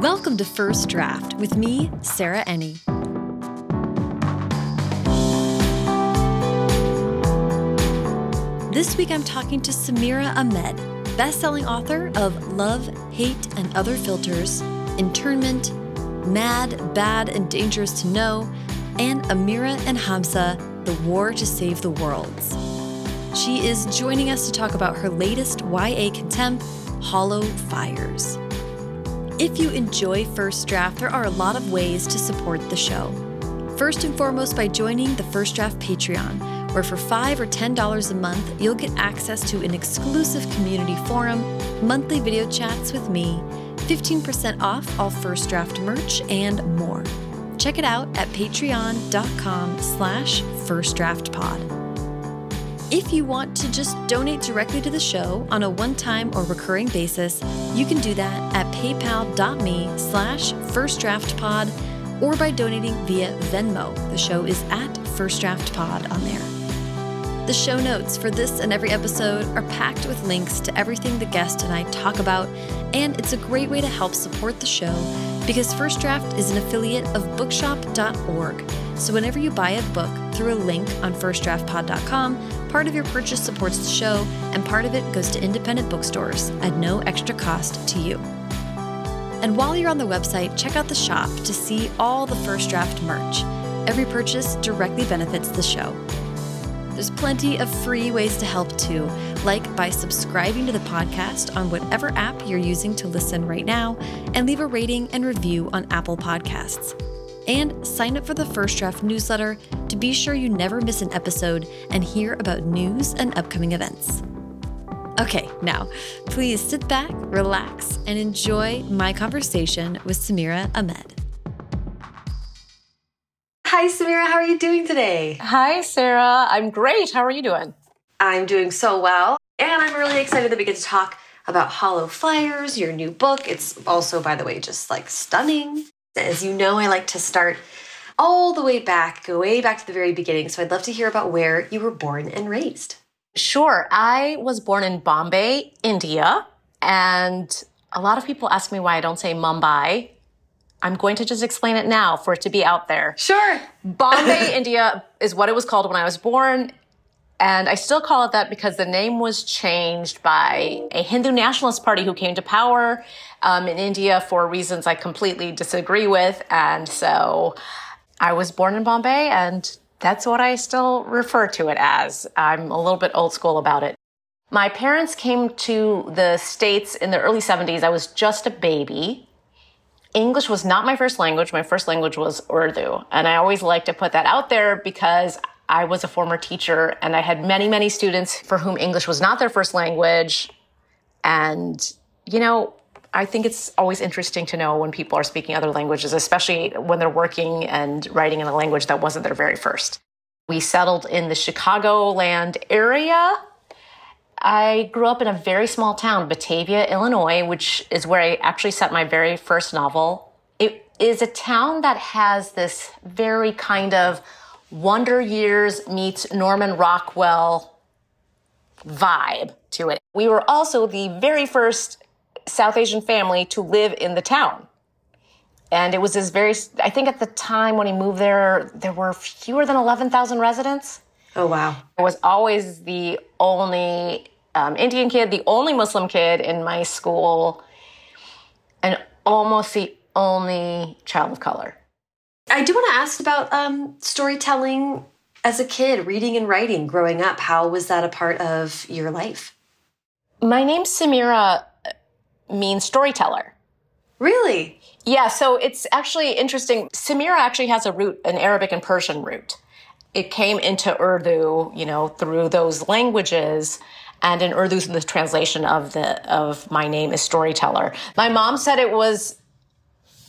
Welcome to First Draft with me, Sarah Enni. This week I'm talking to Samira Ahmed, best-selling author of Love, Hate, and Other Filters, Internment, Mad, Bad, and Dangerous to Know, and Amira and Hamza, The War to Save the Worlds. She is joining us to talk about her latest YA contemp, Hollow Fires. If you enjoy First Draft, there are a lot of ways to support the show. First and foremost, by joining the First Draft Patreon, where for 5 or $10 a month, you'll get access to an exclusive community forum, monthly video chats with me, 15% off all First Draft merch, and more. Check it out at patreon.com slash firstdraftpod. If you want to just donate directly to the show on a one-time or recurring basis, you can do that at paypal.me slash firstdraftpod or by donating via Venmo. The show is at firstdraftpod on there. The show notes for this and every episode are packed with links to everything the guest and I talk about, and it's a great way to help support the show because First Draft is an affiliate of bookshop.org. So whenever you buy a book through a link on firstdraftpod.com, part of your purchase supports the show and part of it goes to independent bookstores at no extra cost to you. And while you're on the website, check out the shop to see all the First Draft merch. Every purchase directly benefits the show. There's plenty of free ways to help too, like by subscribing to the podcast on whatever app you're using to listen right now, and leave a rating and review on Apple Podcasts. And sign up for the First Draft newsletter to be sure you never miss an episode and hear about news and upcoming events. Okay, now, please sit back, relax, and enjoy my conversation with Samira Ahmed. Hi, Samira. How are you doing today? Hi, Sarah. I'm great. How are you doing? I'm doing so well. And I'm really excited that we get to talk about Hollow Fires, your new book. It's also, by the way, just like stunning. As you know, I like to start all the way back, go way back to the very beginning. So I'd love to hear about where you were born and raised. Sure. I was born in Bombay, India. And a lot of people ask me why I don't say Mumbai. I'm going to just explain it now for it to be out there. Sure. Bombay, India is what it was called when I was born. And I still call it that because the name was changed by a Hindu nationalist party who came to power um, in India for reasons I completely disagree with. And so I was born in Bombay, and that's what I still refer to it as. I'm a little bit old school about it. My parents came to the States in the early 70s. I was just a baby. English was not my first language. My first language was Urdu. And I always like to put that out there because I was a former teacher and I had many, many students for whom English was not their first language. And, you know, I think it's always interesting to know when people are speaking other languages, especially when they're working and writing in a language that wasn't their very first. We settled in the Chicagoland area I grew up in a very small town, Batavia, Illinois, which is where I actually set my very first novel. It is a town that has this very kind of Wonder Years meets Norman Rockwell vibe to it. We were also the very first South Asian family to live in the town. And it was this very, I think at the time when he moved there, there were fewer than 11,000 residents. Oh, wow. I was always the only um, Indian kid, the only Muslim kid in my school, and almost the only child of color. I do want to ask about um, storytelling as a kid, reading and writing growing up. How was that a part of your life? My name Samira means storyteller. Really? Yeah, so it's actually interesting. Samira actually has a root, an Arabic and Persian root. It came into Urdu, you know, through those languages. And in Urdu, the translation of the of my name is storyteller. My mom said it was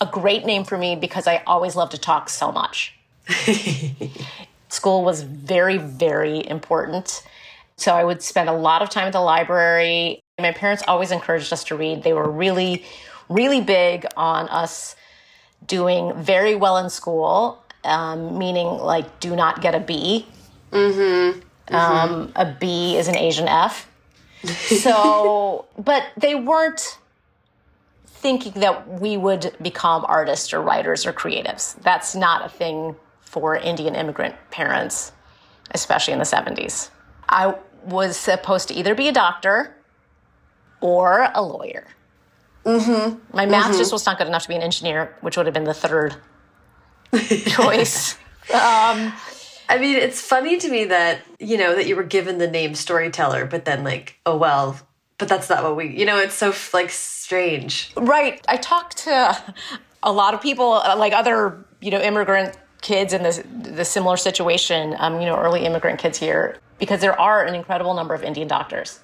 a great name for me because I always love to talk so much. School was very, very important. So I would spend a lot of time at the library. My parents always encouraged us to read. They were really, really big on us doing very well in school, um, meaning like do not get a B. Mm-hmm. Mm-hmm. Um, a B is an Asian F. So, but they weren't thinking that we would become artists or writers or creatives. That's not a thing for Indian immigrant parents, especially in the 70s. I was supposed to either be a doctor or a lawyer. Mm-hmm. My math mm-hmm. just was not good enough to be an engineer, which would have been the third choice. Um, I mean, it's funny to me that, you know, that you were given the name storyteller, but then like, oh, well, but that's not what we, you know, it's so like strange. Right. I talked to a lot of people, uh, like other, you know, immigrant kids in this, the similar situation, um, you know, early immigrant kids here, because there are an incredible number of Indian doctors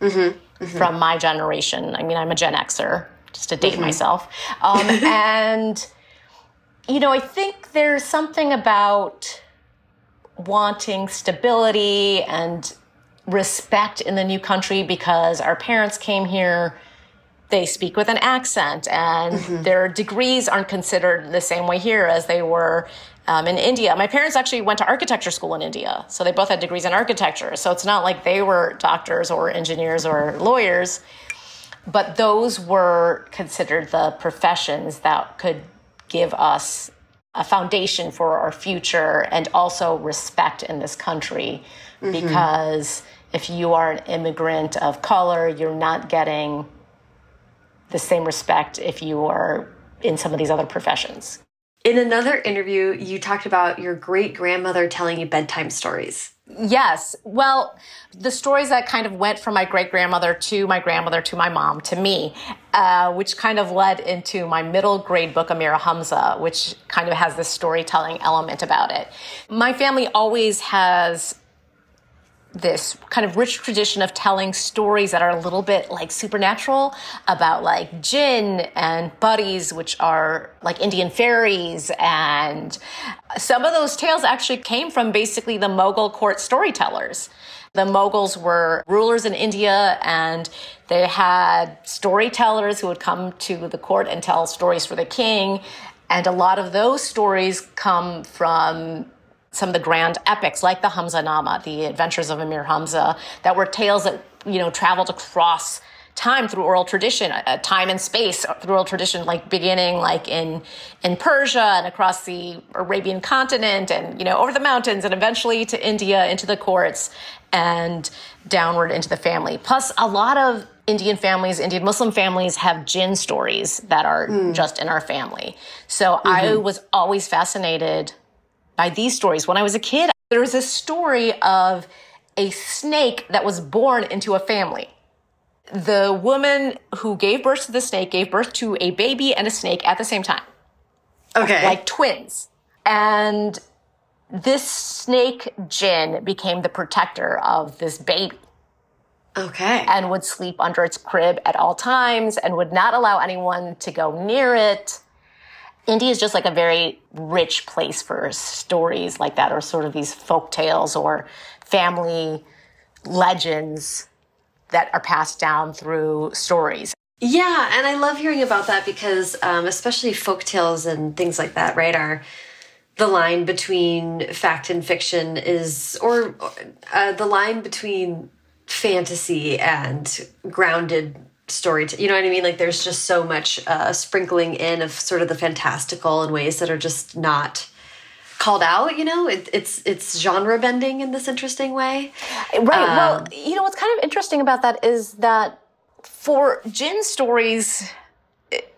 mm -hmm, mm -hmm. from my generation. I mean, I'm a Gen Xer, just to date mm -hmm. myself. Um, and, you know, I think there's something about wanting stability and respect in the new country because our parents came here they speak with an accent and mm-hmm. their degrees aren't considered the same way here as they were um, in India. My parents actually went to architecture school in India, so they both had degrees in architecture. So it's not like they were doctors or engineers or lawyers, but those were considered the professions that could give us a foundation for our future and also respect in this country mm-hmm. because if you are an immigrant of color, you're not getting the same respect if you are in some of these other professions. In another interview, you talked about your great grandmother telling you bedtime stories. Yes. Well, the stories that kind of went from my great grandmother to my grandmother to my mom to me, uh, which kind of led into my middle grade book, Amira Hamza, which kind of has this storytelling element about it. My family always has this kind of rich tradition of telling stories that are a little bit like supernatural about like jinn and buddies, which are like Indian fairies. And some of those tales actually came from basically the Mughal court storytellers. The Mughals were rulers in India and they had storytellers who would come to the court and tell stories for the king. And a lot of those stories come from some of the grand epics like the Hamza Nama, the Adventures of Amir Hamza, that were tales that you know traveled across time through oral tradition, uh, time and space through oral tradition, like beginning like in in Persia and across the Arabian continent, and you know over the mountains, and eventually to India, into the courts, and downward into the family. Plus, a lot of Indian families, Indian Muslim families have jinn stories that are mm. just in our family. So mm-hmm. I was always fascinated by these stories. When I was a kid, there was a story of a snake that was born into a family. The woman who gave birth to the snake gave birth to a baby and a snake at the same time. Okay. Like twins. And this snake jinn became the protector of this baby. Okay. And would sleep under its crib at all times and would not allow anyone to go near it. India is just like a very rich place for stories like that, or sort of these folk tales or family legends that are passed down through stories. Yeah, and I love hearing about that because, um, especially folk tales and things like that, right, are the line between fact and fiction is, or uh, the line between fantasy and grounded story to, you know what i mean? Like there's just so much uh, sprinkling in of sort of the fantastical in ways that are just not called out you know? It, it's it's genre bending in this interesting way. Right. Um, well you know what's kind of interesting about that is that for jinn stories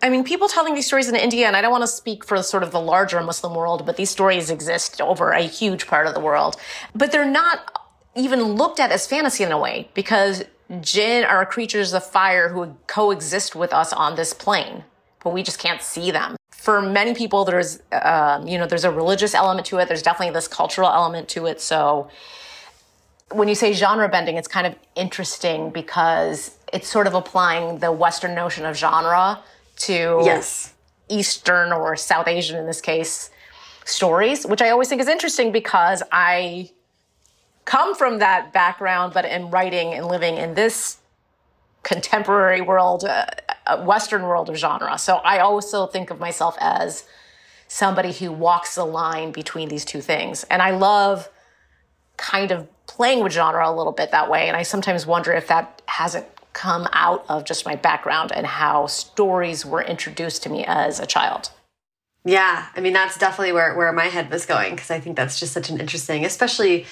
I mean, people telling these stories in India, and I don't want to speak for sort of the larger Muslim world, but these stories exist over a huge part of the world. But they're not even looked at as fantasy in a way because Jinn are creatures of fire who coexist with us on this plane, but we just can't see them. For many people, there's, um, you know, there's a religious element to it. There's definitely this cultural element to it. So when you say genre bending, it's kind of interesting because it's sort of applying the Western notion of genre to yes. Eastern or South Asian, in this case, stories, which I always think is interesting because I come from that background, but in writing and living in this contemporary world, uh, uh, Western world of genre. So I also think of myself as somebody who walks the line between these two things. And I love kind of playing with genre a little bit that way. And I sometimes wonder if that hasn't come out of just my background and how stories were introduced to me as a child. Yeah, I mean that's definitely where where my head was going because I think that's just such an interesting, especially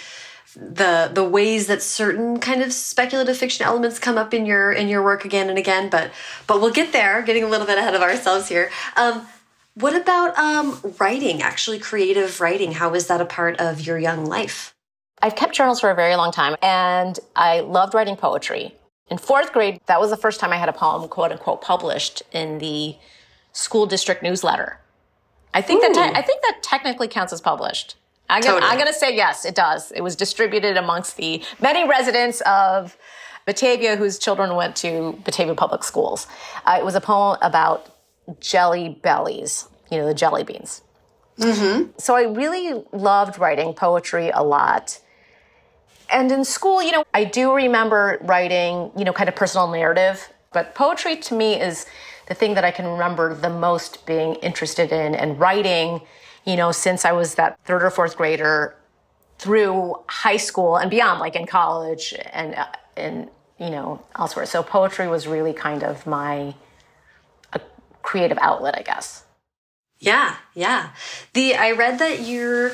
the the ways that certain kind of speculative fiction elements come up in your in your work again and again. But but we'll get there. Getting a little bit ahead of ourselves here. Um, what about um, writing? Actually, creative writing. How is that a part of your young life? I've kept journals for a very long time, and I loved writing poetry. In fourth grade, that was the first time I had a poem, quote unquote, published in the school district newsletter. I think Ooh. that I think that technically counts as published. I'm gonna, totally. I'm gonna say yes, it does. It was distributed amongst the many residents of Batavia whose children went to Batavia public schools. Uh, it was a poem about jelly bellies, you know, the jelly beans. Mm-hmm. So I really loved writing poetry a lot. And in school, you know, I do remember writing, you know, kind of personal narrative, but poetry to me is the thing that I can remember the most being interested in and writing, you know, since I was that third or fourth grader through high school and beyond, like in college and, uh, and, you know, elsewhere. So poetry was really kind of my creative outlet, I guess. Yeah, yeah. The I read that you're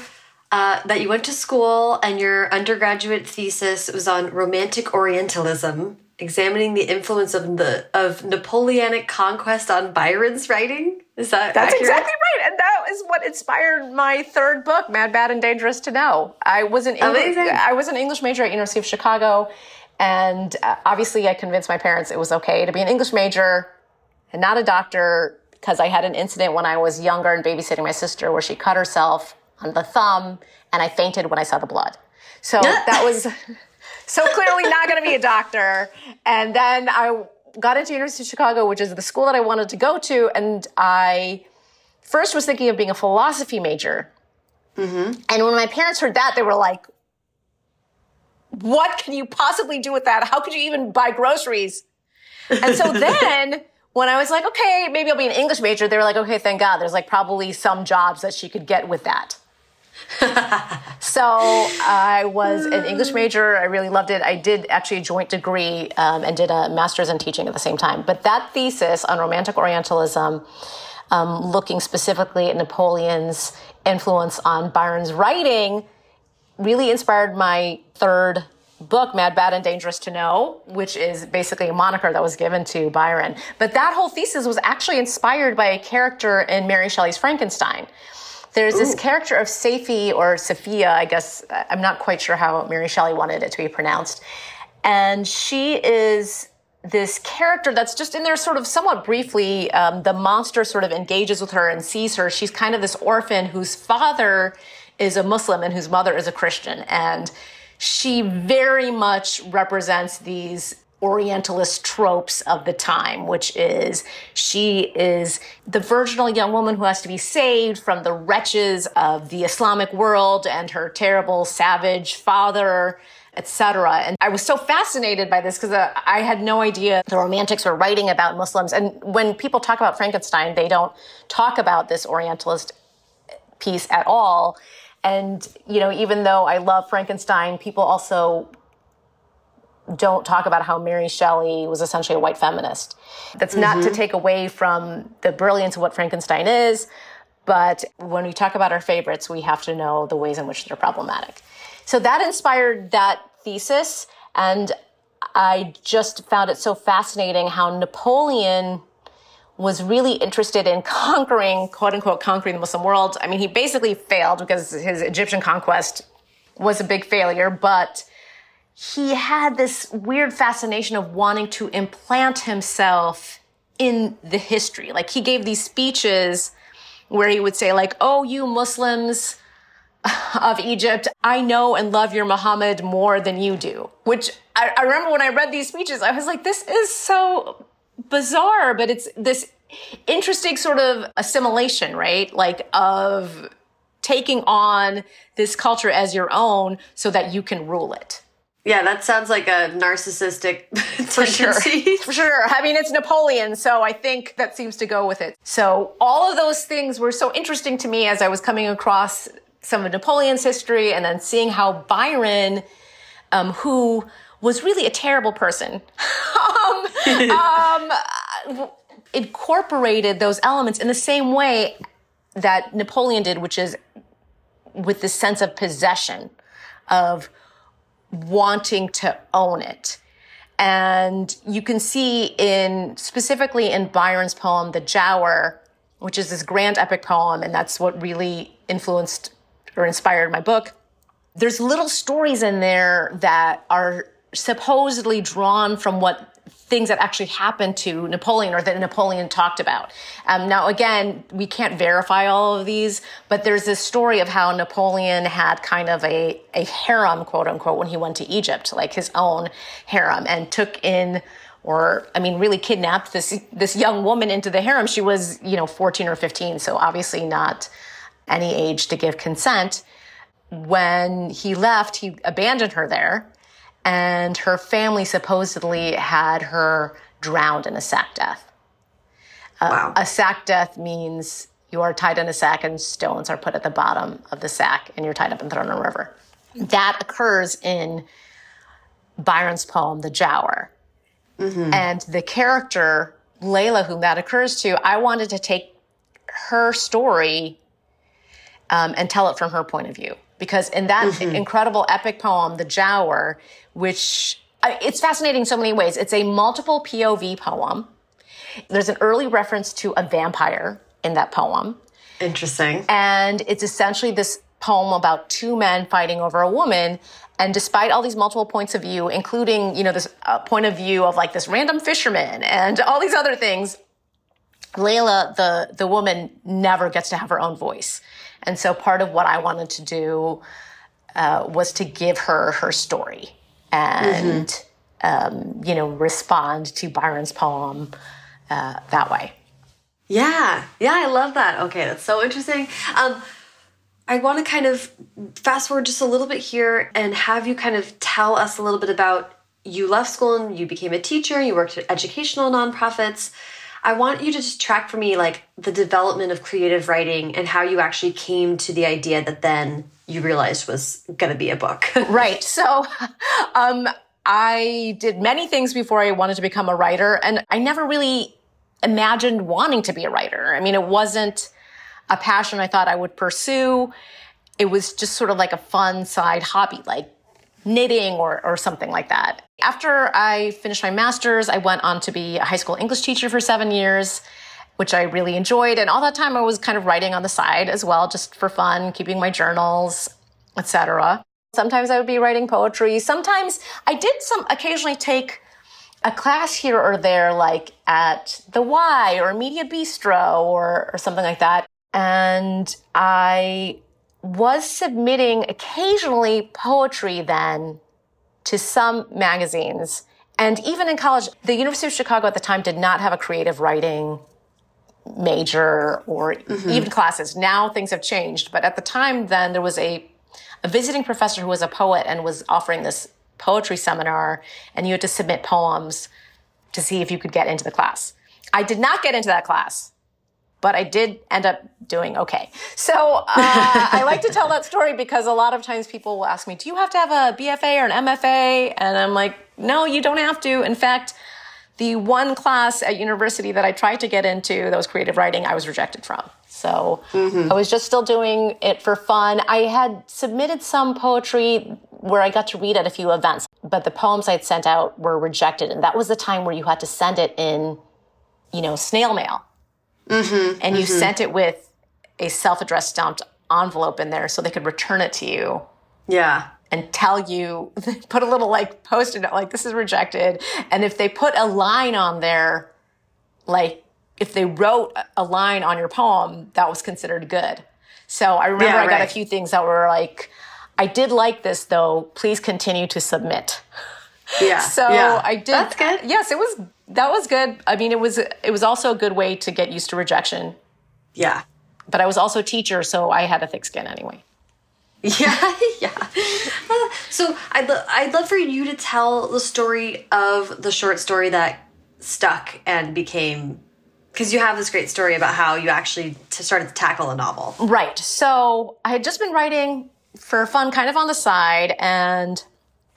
uh, that you went to school and your undergraduate thesis was on romantic Orientalism, examining the influence of the of Napoleonic conquest on Byron's writing. Is that that's accurate? exactly right, and that is what inspired my third book, Mad, Bad, and Dangerous to Know. I was an English, I was an English major at University of Chicago, and uh, obviously I convinced my parents it was okay to be an English major and not a doctor because I had an incident when I was younger and babysitting my sister where she cut herself on the thumb and I fainted when I saw the blood. So that was so clearly not going to be a doctor. And then I got into University of Chicago, which is the school that I wanted to go to, and I first was thinking of being a philosophy major. Mm-hmm. And when my parents heard that, they were like, "What can you possibly do with that? How could you even buy groceries?" And so then when I was like, okay, maybe I'll be an English major, they were like, okay, thank God. There's like probably some jobs that she could get with that. so I was an English major. I really loved it. I did actually a joint degree um, and did a master's in teaching at the same time. But that thesis on romantic Orientalism, um, looking specifically at Napoleon's influence on Byron's writing, really inspired my third book, Mad, Bad, and Dangerous to Know, which is basically a moniker that was given to Byron. But that whole thesis was actually inspired by a character in Mary Shelley's Frankenstein. There's Ooh. this character of Safie or Sophia, I guess, I'm not quite sure how Mary Shelley wanted it to be pronounced. And she is this character that's just in there sort of somewhat briefly. Um, the monster sort of engages with her and sees her. She's kind of this orphan whose father is a Muslim and whose mother is a Christian. And she very much represents these Orientalist tropes of the time, which is she is the virginal young woman who has to be saved from the wretches of the Islamic world and her terrible savage father etc. And I was so fascinated by this because uh, I had no idea the romantics were writing about Muslims. And when people talk about Frankenstein, they don't talk about this Orientalist piece at all. And, you know, even though I love Frankenstein, people also don't talk about how Mary Shelley was essentially a white feminist. That's mm-hmm. not to mm-hmm. take away from the brilliance of what Frankenstein is, but when we talk about our favorites, we have to know the ways in which they're problematic. So that inspired that thesis, and I just found it so fascinating how Napoleon was really interested in conquering, quote unquote, conquering the Muslim world. I mean, he basically failed because his Egyptian conquest was a big failure, but he had this weird fascination of wanting to implant himself in the history. Like he gave these speeches where he would say like, "Oh, you Muslims of Egypt, I know and love your Muhammad more than you do." Which I, I remember when I read these speeches, I was like, "This is so bizarre, but it's this interesting sort of assimilation, right? Like of taking on this culture as your own so that you can rule it. Yeah, that sounds like a narcissistic for sure. For sure. I mean, it's Napoleon, so I think that seems to go with it. So all of those things were so interesting to me as I was coming across some of Napoleon's history and then seeing how Byron, um, who was really a terrible person. um, um, incorporated those elements in the same way that Napoleon did, which is with the sense of possession, of wanting to own it. And you can see in specifically in Byron's poem, The Giaour, which is this grand epic poem, and that's what really influenced or inspired my book. There's little stories in there that are supposedly drawn from what things that actually happened to Napoleon or that Napoleon talked about. Um, now, again, we can't verify all of these, but there's this story of how Napoleon had kind of a, a harem, quote unquote, when he went to Egypt, like his own harem, and took in or I mean, really kidnapped this this young woman into the harem. She was, you know, 14 or 15, so obviously not any age to give consent. When he left, he abandoned her there and her family supposedly had her drowned in a sack death. Uh. A sack death means you are tied in a sack and stones are put at the bottom of the sack and you're tied up and thrown in a river. That occurs in Byron's poem, The Giaour. Mm-hmm. And the character, Leila, whom that occurs to, I wanted to take her story um, and tell it from her point of view because in that mm-hmm. incredible epic poem, The Giaour, which it's fascinating in so many ways. It's a multiple POV poem. There's an early reference to a vampire in that poem. Interesting. And it's essentially this poem about two men fighting over a woman. And despite all these multiple points of view, including, you know, this uh, point of view of like this random fisherman and all these other things, Leila, the, the woman, never gets to have her own voice. And so part of what I wanted to do uh, was to give her her story and, mm-hmm. um, you know, respond to Byron's poem uh, that way. Yeah, yeah, I love that. Okay, that's so interesting. Um, I want to kind of fast forward just a little bit here and have you kind of tell us a little bit about you left school and you became a teacher, you worked at educational nonprofits. I want you to just track for me like the development of creative writing and how you actually came to the idea that then you realized was going to be a book. right. So, um, I did many things before I wanted to become a writer, and I never really imagined wanting to be a writer. I mean, it wasn't a passion I thought I would pursue. It was just sort of like a fun side hobby, like knitting or, or something like that. After I finished my master's, I went on to be a high school English teacher for seven years, which I really enjoyed. And all that time I was kind of writing on the side as well, just for fun, keeping my journals, etc. Sometimes I would be writing poetry. Sometimes I did some occasionally take a class here or there, like at the Y or Media Bistro or, or something like that. And I was submitting occasionally poetry then to some magazines. And even in college, the University of Chicago at the time did not have a creative writing major or mm-hmm. even classes. Now things have changed. But at the time, then there was a, a visiting professor who was a poet and was offering this poetry seminar, and you had to submit poems to see if you could get into the class. I did not get into that class but I did end up doing okay. So uh, I like to tell that story because a lot of times people will ask me, "Do you have to have a BFA or an MFA?" And I'm like, "No, you don't have to." In fact, the one class at university that I tried to get into that was creative writing, I was rejected from. So mm-hmm. I was just still doing it for fun. I had submitted some poetry where I got to read at a few events, but the poems I'd sent out were rejected. And that was the time where you had to send it in, you know, snail mail. Mm-hmm, and you mm-hmm. sent it with a self-addressed stamped envelope in there so they could return it to you. Yeah. And tell you, put a little like post it like this is rejected. And if they put a line on there, like if they wrote a line on your poem, that was considered good. So I remember yeah, I got a few things that were like, I did like this though. Please continue to submit. Yeah. so yeah. I did. That's good. Yes, it was that was good. I mean, it was it was also a good way to get used to rejection. Yeah. But I was also a teacher, so I had a thick skin anyway. Yeah, yeah. Uh, so I'd lo- I'd love for you to tell the story of the short story that stuck and became because you have this great story about how you actually started to tackle a novel. Right. So I had just been writing for fun, kind of on the side, and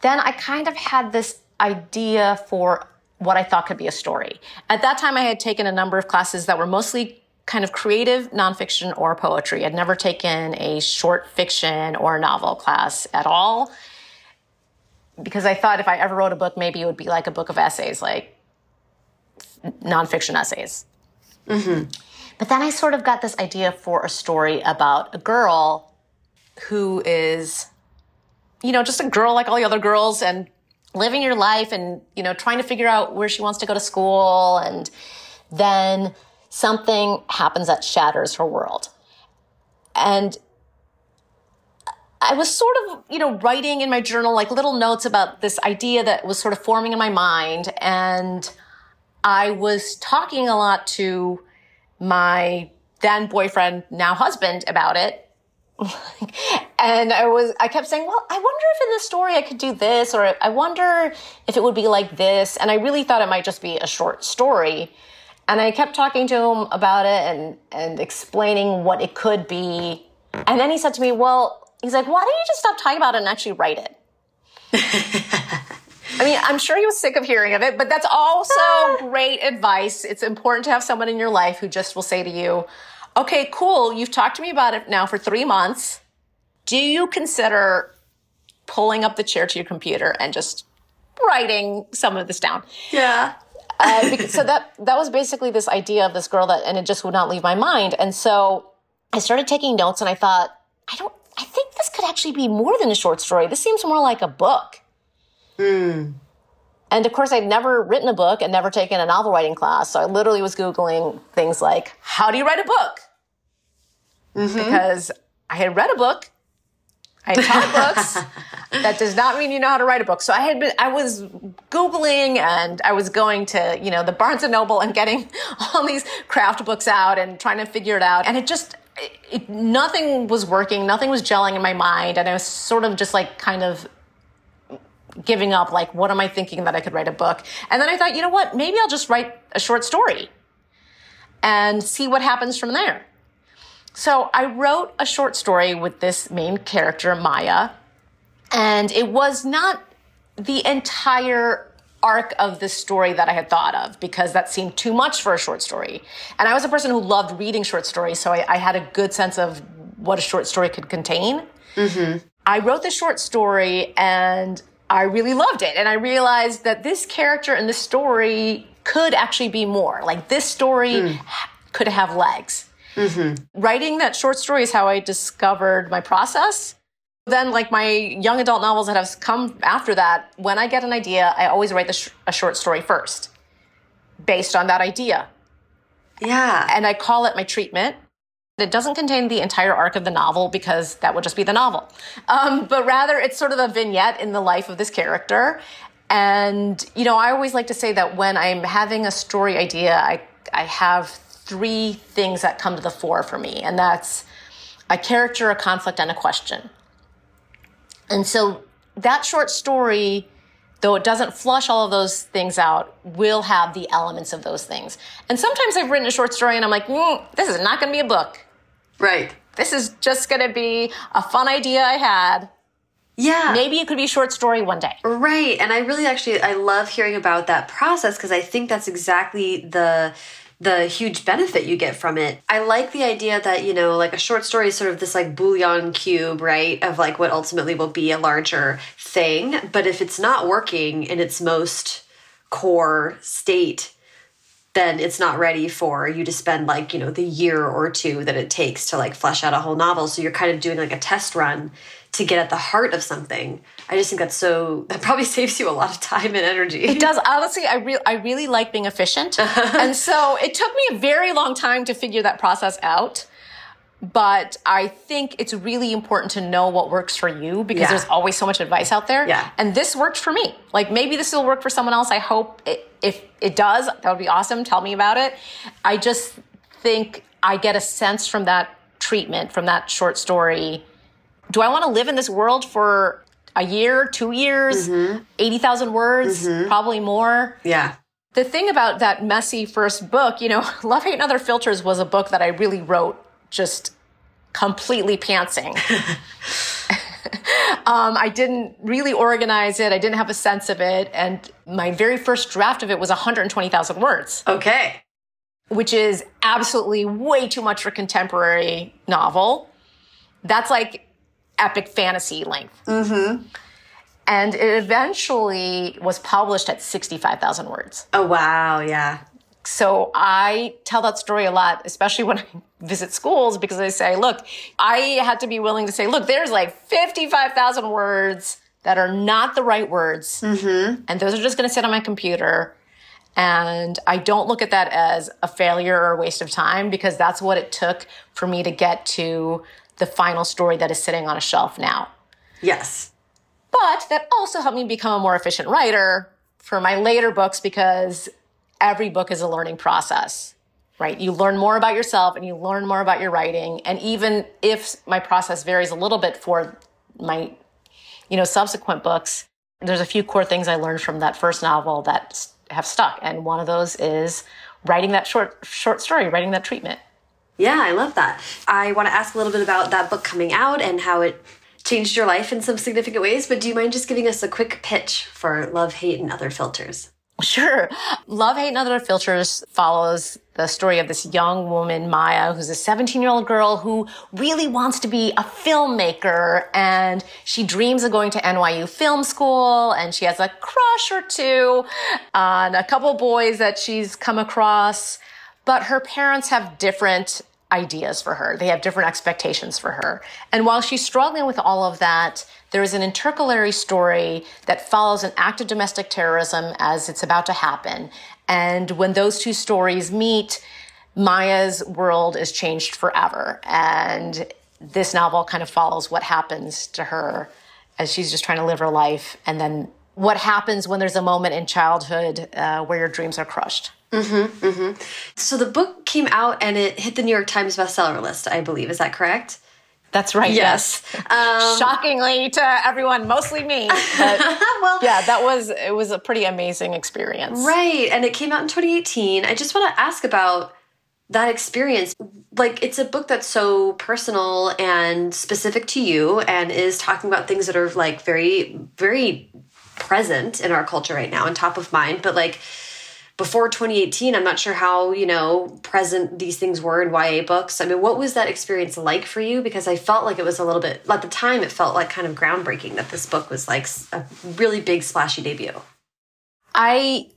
then I kind of had this idea for what I thought could be a story. At that time, I had taken a number of classes that were mostly kind of creative nonfiction or poetry. I'd never taken a short fiction or novel class at all because I thought if I ever wrote a book, maybe it would be like a book of essays, like nonfiction essays. Mm-hmm. But then I sort of got this idea for a story about a girl who is, you know, just a girl like all the other girls and living your life and, you know, trying to figure out where she wants to go to school. And then something happens that shatters her world. And I was sort of, you know, writing in my journal like little notes about this idea that was sort of forming in my mind. And I was talking a lot to my then boyfriend, now husband, about it. and I was, I kept saying, well, I wonder if in this story I could do this, or I wonder if it would be like this. And I really thought it might just be a short story. And I kept talking to him about it and, and explaining what it could be. And then he said to me, well, he's like, why don't you just stop talking about it and actually write it? I mean, I'm sure he was sick of hearing of it, but that's also great advice. It's important to have someone in your life who just will say to you, okay, cool, you've talked to me about it now for three months. Do you consider pulling up the chair to your computer and just writing some of this down? Yeah. uh, because, so that that was basically this idea of this girl that, and it just would not leave my mind. And so I started taking notes, and I thought, I don't I think this could actually be more than a short story. This seems more like a book. Hmm. And of course, I'd never written a book and never taken a novel writing class. So I literally was Googling things like, how do you write a book? Mm-hmm. Because I had read a book. I had taught books. That does not mean you know how to write a book. So I had been, I was Googling and I was going to, you know, the Barnes and Noble and getting all these craft books out and trying to figure it out. And it just, it, nothing was working, nothing was gelling in my mind, and I was sort of just like kind of giving up. Like, what am I thinking that I could write a book? And then I thought, you know what? Maybe I'll just write a short story and see what happens from there. So I wrote a short story with this main character, Maya, and it was not the entire arc of the story that I had thought of because that seemed too much for a short story. And I was a person who loved reading short stories, so I, I had a good sense of what a short story could contain. Mm-hmm. I wrote the short story and I really loved it. And I realized that this character and this story could actually be more. Like this story mm. could have legs. Mm-hmm. Writing that short story is how I discovered my process. Then, like my young adult novels that have come after that, when I get an idea, I always write sh- a short story first based on that idea. Yeah. And I call it my treatment. It doesn't contain the entire arc of the novel because that would just be the novel. Um, but rather, it's sort of a vignette in the life of this character. And, you know, I always like to say that when I'm having a story idea, I, I have three things that come to the fore for me. And that's a character, a conflict, and a question. And so that short story, though it doesn't flush all of those things out, will have the elements of those things. And sometimes I've written a short story and I'm like, mm, this is not going to be a book. Right. This is just going to be a fun idea I had. Yeah. Maybe it could be a short story one day. Right. And I really actually I love hearing about that process because I think that's exactly the the huge benefit you get from it. I like the idea that, you know, like a short story is sort of this like bouillon cube, right? Of like what ultimately will be a larger thing. But if it's not working in its most core state, then it's not ready for you to spend like, you know, the year or two that it takes to like flesh out a whole novel. So you're kind of doing like a test run to get at the heart of something. I just think that's so that probably saves you a lot of time and energy. It does. Honestly, I really I really like being efficient. and so it took me a very long time to figure that process out. But I think it's really important to know what works for you because yeah. there's always so much advice out there. Yeah. And this worked for me. Like maybe this will work for someone else. I hope it, if it does, that would be awesome. Tell me about it. I just think I get a sense from that treatment, from that short story. Do I want to live in this world for a year, two years, mm-hmm. 80,000 words, mm-hmm. probably more. Yeah. The thing about that messy first book, you know, Love, Hate, and Other Filters was a book that I really wrote just completely pantsing. Um, I didn't really organize it. I didn't have a sense of it. And my very first draft of it was 120,000 words. Okay. Which is absolutely way too much for contemporary novel. That's like epic fantasy length. Mm-hmm. And it eventually was published at 65,000 words. Oh, wow. Yeah. So I tell that story a lot, especially when I visit schools, because I say, look, I had to be willing to say, look, there's like 55,000 words that are not the right words. Mm-hmm. And those are just going to sit on my computer. And I don't look at that as a failure or a waste of time because that's what it took for me to get to the final story that is sitting on a shelf now. Yes. But that also helped me become a more efficient writer for my later books because every book is a learning process, right? You learn more about yourself and you learn more about your writing. And even if my process varies a little bit for my, you know, subsequent books, there's a few core things I learned from that first novel that have stuck. And one of those is writing that short, short story, writing that treatment. Yeah, I love that. I want to ask a little bit about that book coming out and how it changed your life in some significant ways, but do you mind just giving us a quick pitch for Love, Hate, and Other Filters? Sure. Love, Hate, and Other Filters follows the story of this young woman, Maya, who's a 17 year old girl who really wants to be a filmmaker. And she dreams of going to NYU film school. And she has a crush or two on a couple boys that she's come across. But her parents have different ideas for her. They have different expectations for her. And while she's struggling with all of that, there is an intercalary story that follows an act of domestic terrorism as it's about to happen. And when those two stories meet, Maya's world is changed forever. And this novel kind of follows what happens to her as she's just trying to live her life. And then what happens when there's a moment in childhood uh, where your dreams are crushed. Mm-hmm, mm-hmm. So the book came out and it hit the New York Times bestseller list, I believe. Is that correct? That's right. Yes. yes. Um, Shockingly to everyone, mostly me. well, yeah, that was it was a pretty amazing experience. Right, and it came out in 2018. I just want to ask about that experience. Like, it's a book that's so personal and specific to you, and is talking about things that are like very, very present in our culture right now and top of mind. But like before 2018, I'm not sure how, you know, present these things were in YA books. I mean, what was that experience like for you? Because I felt like it was a little bit, at the time, it felt like kind of groundbreaking that this book was like a really big, splashy debut. I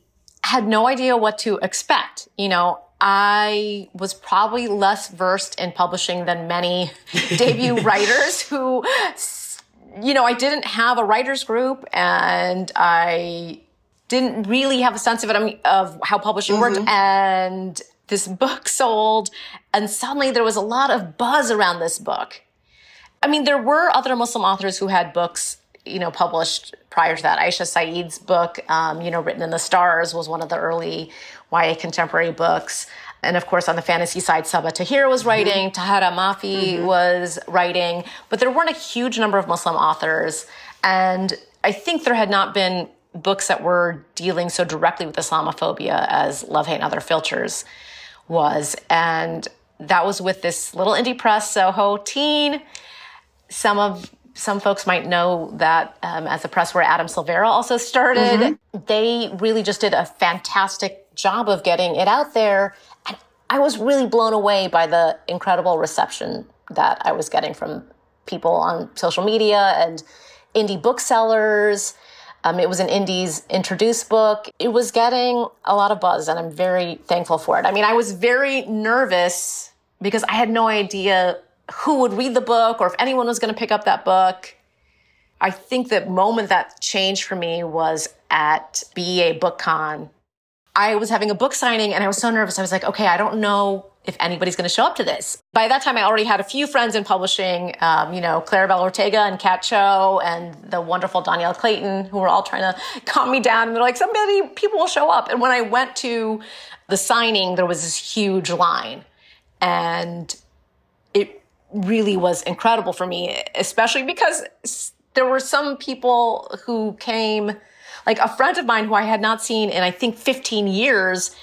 had no idea what to expect. You know, I was probably less versed in publishing than many debut writers who, you know, I didn't have a writers group and I didn't really have a sense of it of how publishing mm-hmm. worked and this book sold and suddenly there was a lot of buzz around this book i mean there were other muslim authors who had books you know published prior to that aisha saeed's book um, you know written in the stars was one of the early ya contemporary books and of course, on the fantasy side, Sabaa Tahir was mm-hmm. writing, mm-hmm. Tahereh Mafi mm-hmm. was writing, but there weren't a huge number of Muslim authors. And I think there had not been books that were dealing so directly with Islamophobia as Love, Hate, and Other Filters was. And that was with this little indie press, Soho Teen. Some of some folks might know that um, as a press where Adam Silvera also started. Mm-hmm. They really just did a fantastic job of getting it out there. And I was really blown away by the incredible reception that I was getting from people on social media and indie booksellers um, it was an Indies introduced book. It was getting a lot of buzz, and I'm very thankful for it. I mean, I was very nervous because I had no idea who would read the book or if anyone was going to pick up that book. I think the moment that changed for me was at BEA BookCon. I was having a book signing and I was so nervous. I was like, okay, I don't know if anybody's going to show up to this. By that time, I already had a few friends in publishing, um, you know, Claribel Ortega and Kat Cho and the wonderful Dhonielle Clayton, who were all trying to calm me down. And they're like, somebody, people will show up. And when I went to the signing, there was this huge line. And it really was incredible for me, especially because there were some people who came, like a friend of mine who I had not seen in, I think, 15 years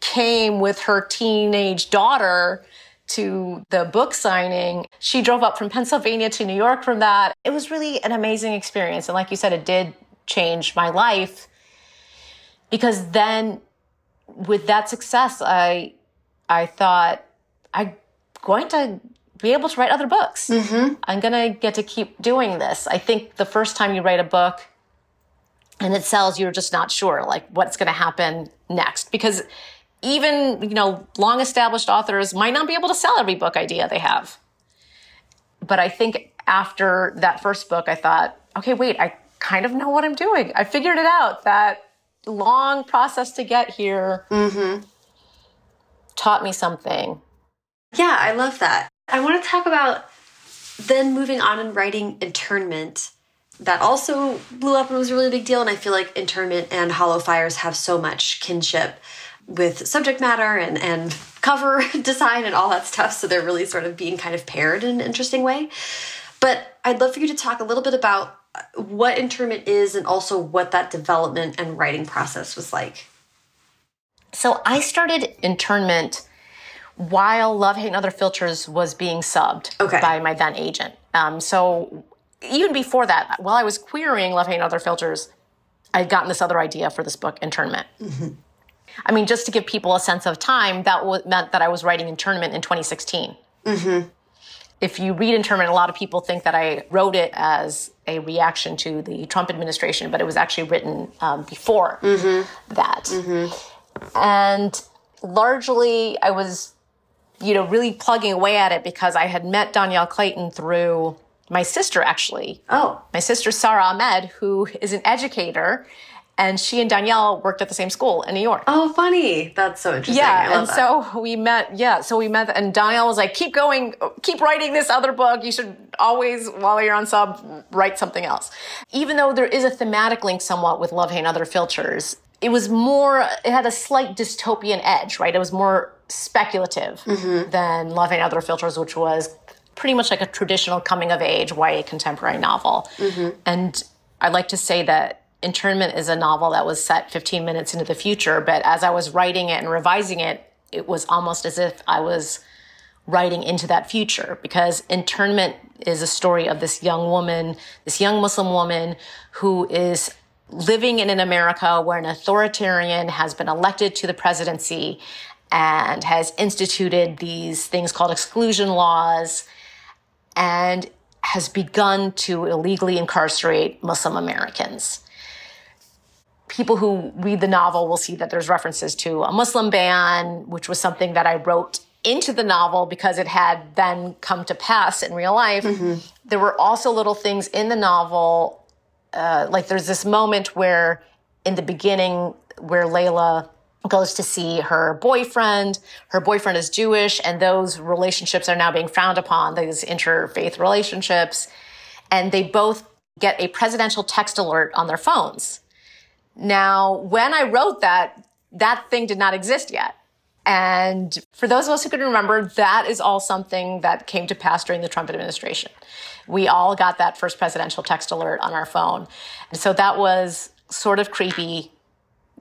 came with her teenage daughter to the book signing. She drove up from Pennsylvania to New York from that. It was really an amazing experience. And like you said, it did change my life because then with that success, I, I thought I'm going to be able to write other books. Mm-hmm. I'm going to get to keep doing this. I think the first time you write a book and it sells, you're just not sure like what's going to happen next because even, you know, long established authors might not be able to sell every book idea they have. But I think after that first book, I thought, okay, wait, I kind of know what I'm doing. I figured it out. That long process to get here mm-hmm. taught me something. Yeah, I love that. I want to talk about then moving on and writing internment. That also blew up and was a really big deal. And I feel like internment and Hollow Fires have so much kinship with subject matter and, and cover design and all that stuff. So they're really sort of being kind of paired in an interesting way. But I'd love for you to talk a little bit about what internment is and also what that development and writing process was like. So I started internment while Love, Hate, and Other Filters was being subbed okay. by my then agent. Um, so even before that, while I was querying Love, Hate, and Other Filters, I'd gotten this other idea for this book, Internment. Mm-hmm. I mean, just to give people a sense of time, that w- meant that I was writing Internment in 2016. Mm-hmm. If you read Internment, a lot of people think that I wrote it as a reaction to the Trump administration, but it was actually written um, before mm-hmm. that. Mm-hmm. And largely, I was, you know, really plugging away at it because I had met Dhonielle Clayton through my sister, actually. Oh. My sister, Sarah Ahmed, who is an educator and she and Dhonielle worked at the same school in New York. Oh, funny! That's so interesting. Yeah, and that. so we met. Yeah, so we met, and Dhonielle was like, "Keep going, keep writing this other book. You should always, while you're on sub, write something else." Even though there is a thematic link somewhat with Love, Hate, and Other Filters, it was more. It had a slight dystopian edge, right? It was more speculative mm-hmm. than Love, Hate, and Other Filters, which was pretty much like a traditional coming of age YA contemporary novel. Mm-hmm. And I like to say that Internment is a novel that was set 15 minutes into the future, but as I was writing it and revising it, it was almost as if I was writing into that future because Internment is a story of this young woman, this young Muslim woman who is living in an America where an authoritarian has been elected to the presidency and has instituted these things called exclusion laws and has begun to illegally incarcerate Muslim Americans people who read the novel will see that there's references to a Muslim ban, which was something that I wrote into the novel because it had then come to pass in real life. Mm-hmm. There were also little things in the novel, uh, like there's this moment where in the beginning where Layla goes to see her boyfriend. Her boyfriend is Jewish, and those relationships are now being frowned upon, these interfaith relationships. And they both get a presidential text alert on their phones. Now, when I wrote that, that thing did not exist yet. And for those of us who can remember, that is all something that came to pass during the Trump administration. We all got that first presidential text alert on our phone. And so that was sort of creepy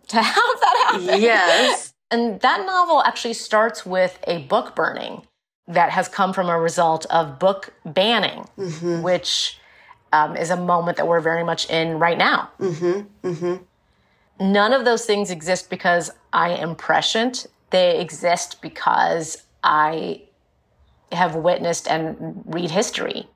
to have that happen. Yes. And that novel actually starts with a book burning that has come from a result of book banning, mm-hmm. which um, is a moment that we're very much in right now. Mm-hmm. Mm-hmm. None of those things exist because I am prescient. They exist because I have witnessed and read history.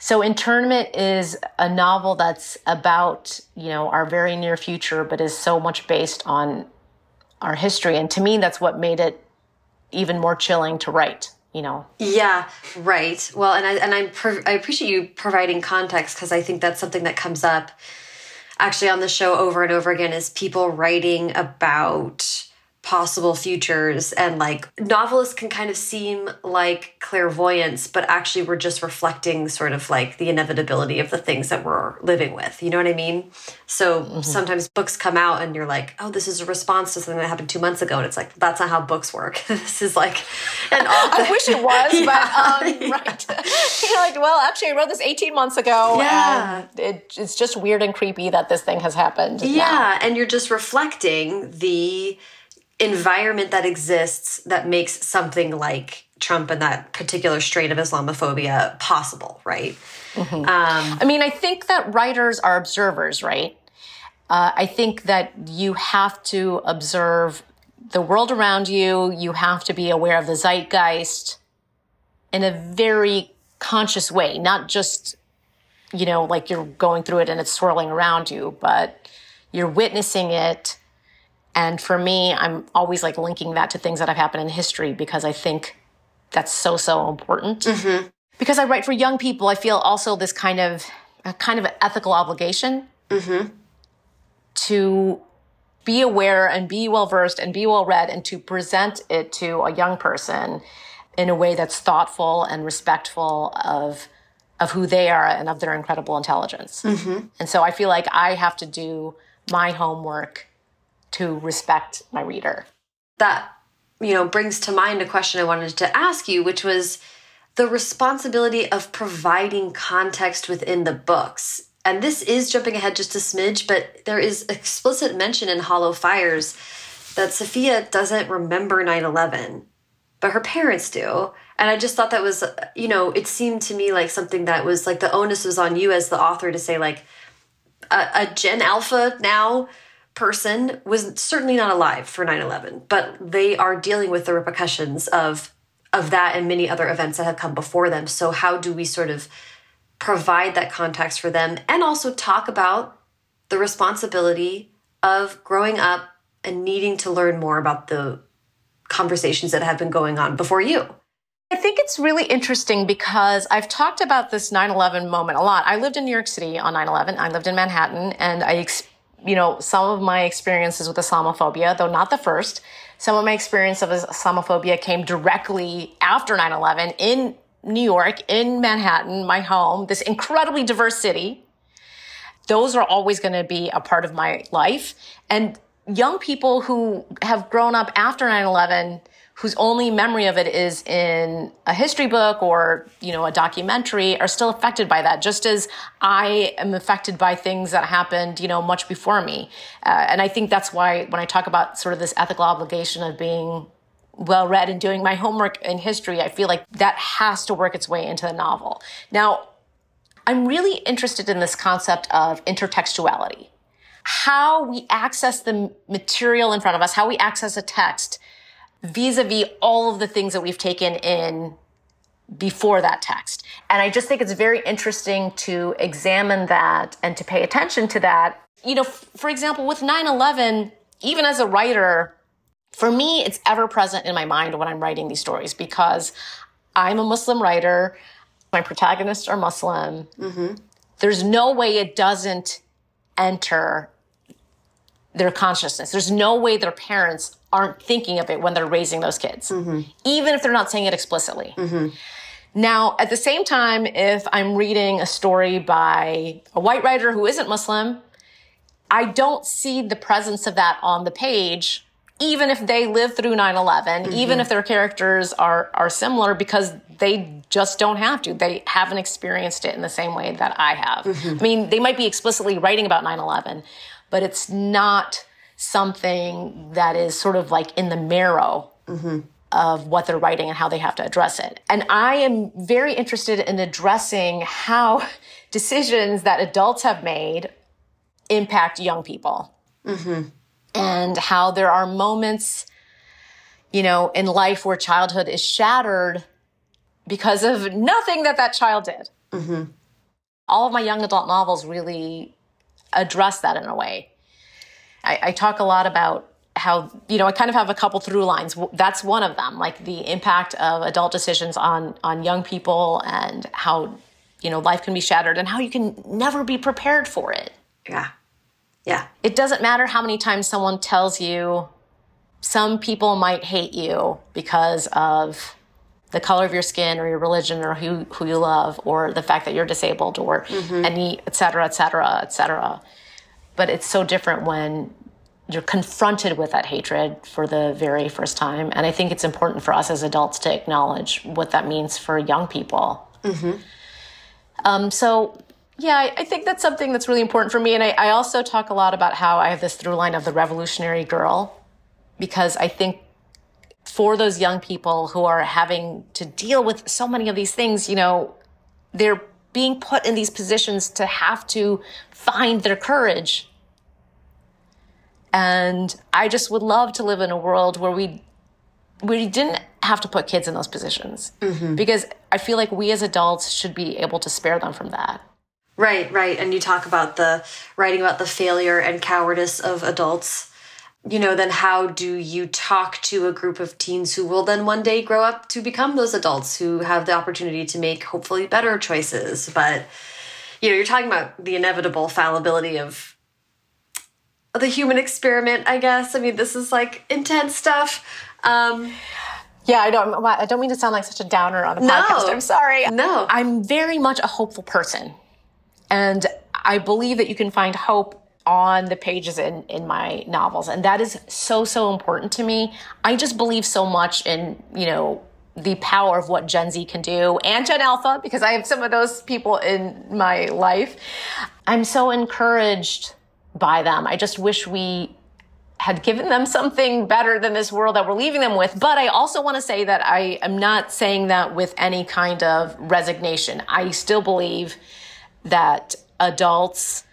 So Internment is a novel that's about, you know, our very near future, but is so much based on our history. And to me, that's what made it even more chilling to write you know yeah right well and i and i, I appreciate you providing context because i think that's something that comes up actually on the show over and over again is people writing about possible futures and like novelists can kind of seem like clairvoyants but actually we're just reflecting sort of like the inevitability of the things that we're living with you know what i mean so mm -hmm. sometimes books come out and you're like oh this is a response to something that happened two months ago and it's like that's not how books work this is like an author. i wish it was yeah. but um, right you're like well actually i wrote this 18 months ago yeah it, it's just weird and creepy that this thing has happened yeah now. and you're just reflecting the environment that exists that makes something like Trump and that particular strain of Islamophobia possible, right? Mm-hmm. Um, I mean, I think that writers are observers, right? Uh, I think that you have to observe the world around you. You have to be aware of the zeitgeist in a very conscious way, not just, you know, like you're going through it and it's swirling around you, but you're witnessing it. And for me, I'm always like linking that to things that have happened in history because I think that's so, so important. Mm-hmm. Because I write for young people, I feel also this kind of, a kind of ethical obligation mm-hmm. to be aware and be well versed and be well read and to present it to a young person in a way that's thoughtful and respectful of of who they are and of their incredible intelligence. Mm-hmm. And so I feel like I have to do my homework to respect my reader. That you know brings to mind a question I wanted to ask you which was the responsibility of providing context within the books. And this is jumping ahead just a smidge, but there is explicit mention in Hollow Fires that Sophia doesn't remember 9 11 but her parents do. And I just thought that was, you know, it seemed to me like something that was like the onus was on you as the author to say, like, a, a Gen Alpha now person was certainly not alive for 9 11, but they are dealing with the repercussions of of that and many other events that have come before them. So how do we sort of provide that context for them and also talk about the responsibility of growing up and needing to learn more about the conversations that have been going on before you. I think it's really interesting because I've talked about this 9/11 moment a lot. I lived in New York City on 9/11. I lived in Manhattan and I you know, some of my experiences with Islamophobia, though not the first, some of my experience of Islamophobia came directly after 9/11 in New York, in Manhattan, my home, this incredibly diverse city. Those are always going to be a part of my life. And young people who have grown up after 9-11 whose only memory of it is in a history book or you know a documentary are still affected by that just as i am affected by things that happened you know much before me. Uh, and i think that's why when i talk about sort of this ethical obligation of being well read and doing my homework in history i feel like that has to work its way into the novel. Now i'm really interested in this concept of intertextuality. How we access the material in front of us, how we access a text vis-a-vis all of the things that we've taken in before that text. And I just think it's very interesting to examine that and to pay attention to that. You know, f- for example, with 9-11, even as a writer, for me, it's ever present in my mind when I'm writing these stories because I'm a Muslim writer. My protagonists are Muslim. Mm-hmm. There's no way it doesn't enter their consciousness. There's no way their parents aren't thinking of it when they're raising those kids, mm-hmm. even if they're not saying it explicitly. Mm-hmm. Now, at the same time, if I'm reading a story by a white writer who isn't Muslim, I don't see the presence of that on the page, even if they live through 9 11, mm-hmm. even if their characters are, are similar, because they just don't have to. They haven't experienced it in the same way that I have. Mm-hmm. I mean, they might be explicitly writing about 9 11, but it's not something that is sort of like in the marrow mm-hmm. of what they're writing and how they have to address it. And I am very interested in addressing how decisions that adults have made impact young people. Mm-hmm. And how there are moments, you know, in life where childhood is shattered because of nothing that that child did. Mm-hmm. All of my young adult novels really address that in a way. I, I talk a lot about how you know I kind of have a couple through lines. That's one of them, like the impact of adult decisions on on young people and how you know life can be shattered and how you can never be prepared for it. Yeah. Yeah. It doesn't matter how many times someone tells you some people might hate you because of the color of your skin or your religion or who, who you love or the fact that you're disabled or mm-hmm. any et cetera, et cetera, et cetera. But it's so different when you're confronted with that hatred for the very first time. And I think it's important for us as adults to acknowledge what that means for young people. Mm-hmm. Um, so, yeah, I, I, think that's something that's really important for me. And I, I also talk a lot about how I have this through line of the revolutionary girl because I think for those young people who are having to deal with so many of these things, you know, they're being put in these positions to have to find their courage. And I just would love to live in a world where we we didn't have to put kids in those positions mm-hmm. because I feel like we as adults should be able to spare them from that. Right, right. And you talk about the writing about the failure and cowardice of adults. You know, then how do you talk to a group of teens who will then one day grow up to become those adults who have the opportunity to make hopefully better choices? But, you know, you're talking about the inevitable fallibility of the human experiment, I guess. I mean, this is like intense stuff. Um, yeah, I don't. I don't mean to sound like such a downer on a no, podcast. I'm sorry. No, I'm very much a hopeful person, and I believe that you can find hope on the pages in in my novels, and that is so so important to me. I just believe so much in you know the power of what Gen Z can do and Gen Alpha because I have some of those people in my life. I'm so encouraged by them. I just wish we had given them something better than this world that we're leaving them with. But I also want to say that I am not saying that with any kind of resignation. I still believe that adults,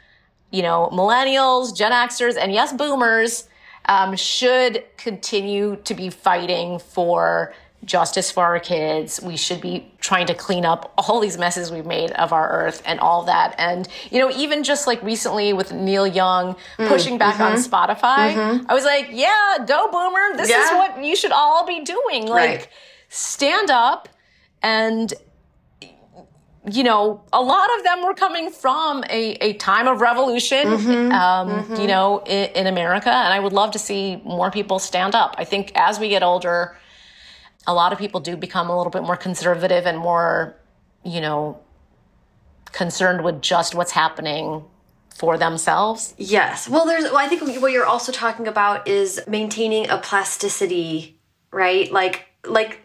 you know, millennials, Gen Xers, and yes, boomers, um, should continue to be fighting for justice for our kids. We should be trying to clean up all these messes we've made of our earth and all that. And, you know, even just like recently with Neil Young mm, pushing back mm-hmm. on Spotify, mm-hmm. I was like, yeah, go boomer. This yeah. is what you should all be doing. Like, right. stand up and, you know, a lot of them were coming from a, a time of revolution, mm-hmm. Um, mm-hmm. you know, in, in America. And I would love to see more people stand up. I think as we get older, a lot of people do become a little bit more conservative and more, you know, concerned with just what's happening for themselves. Yes. Well, there's, well, I think what you're also talking about is maintaining a plasticity, right? Like, like,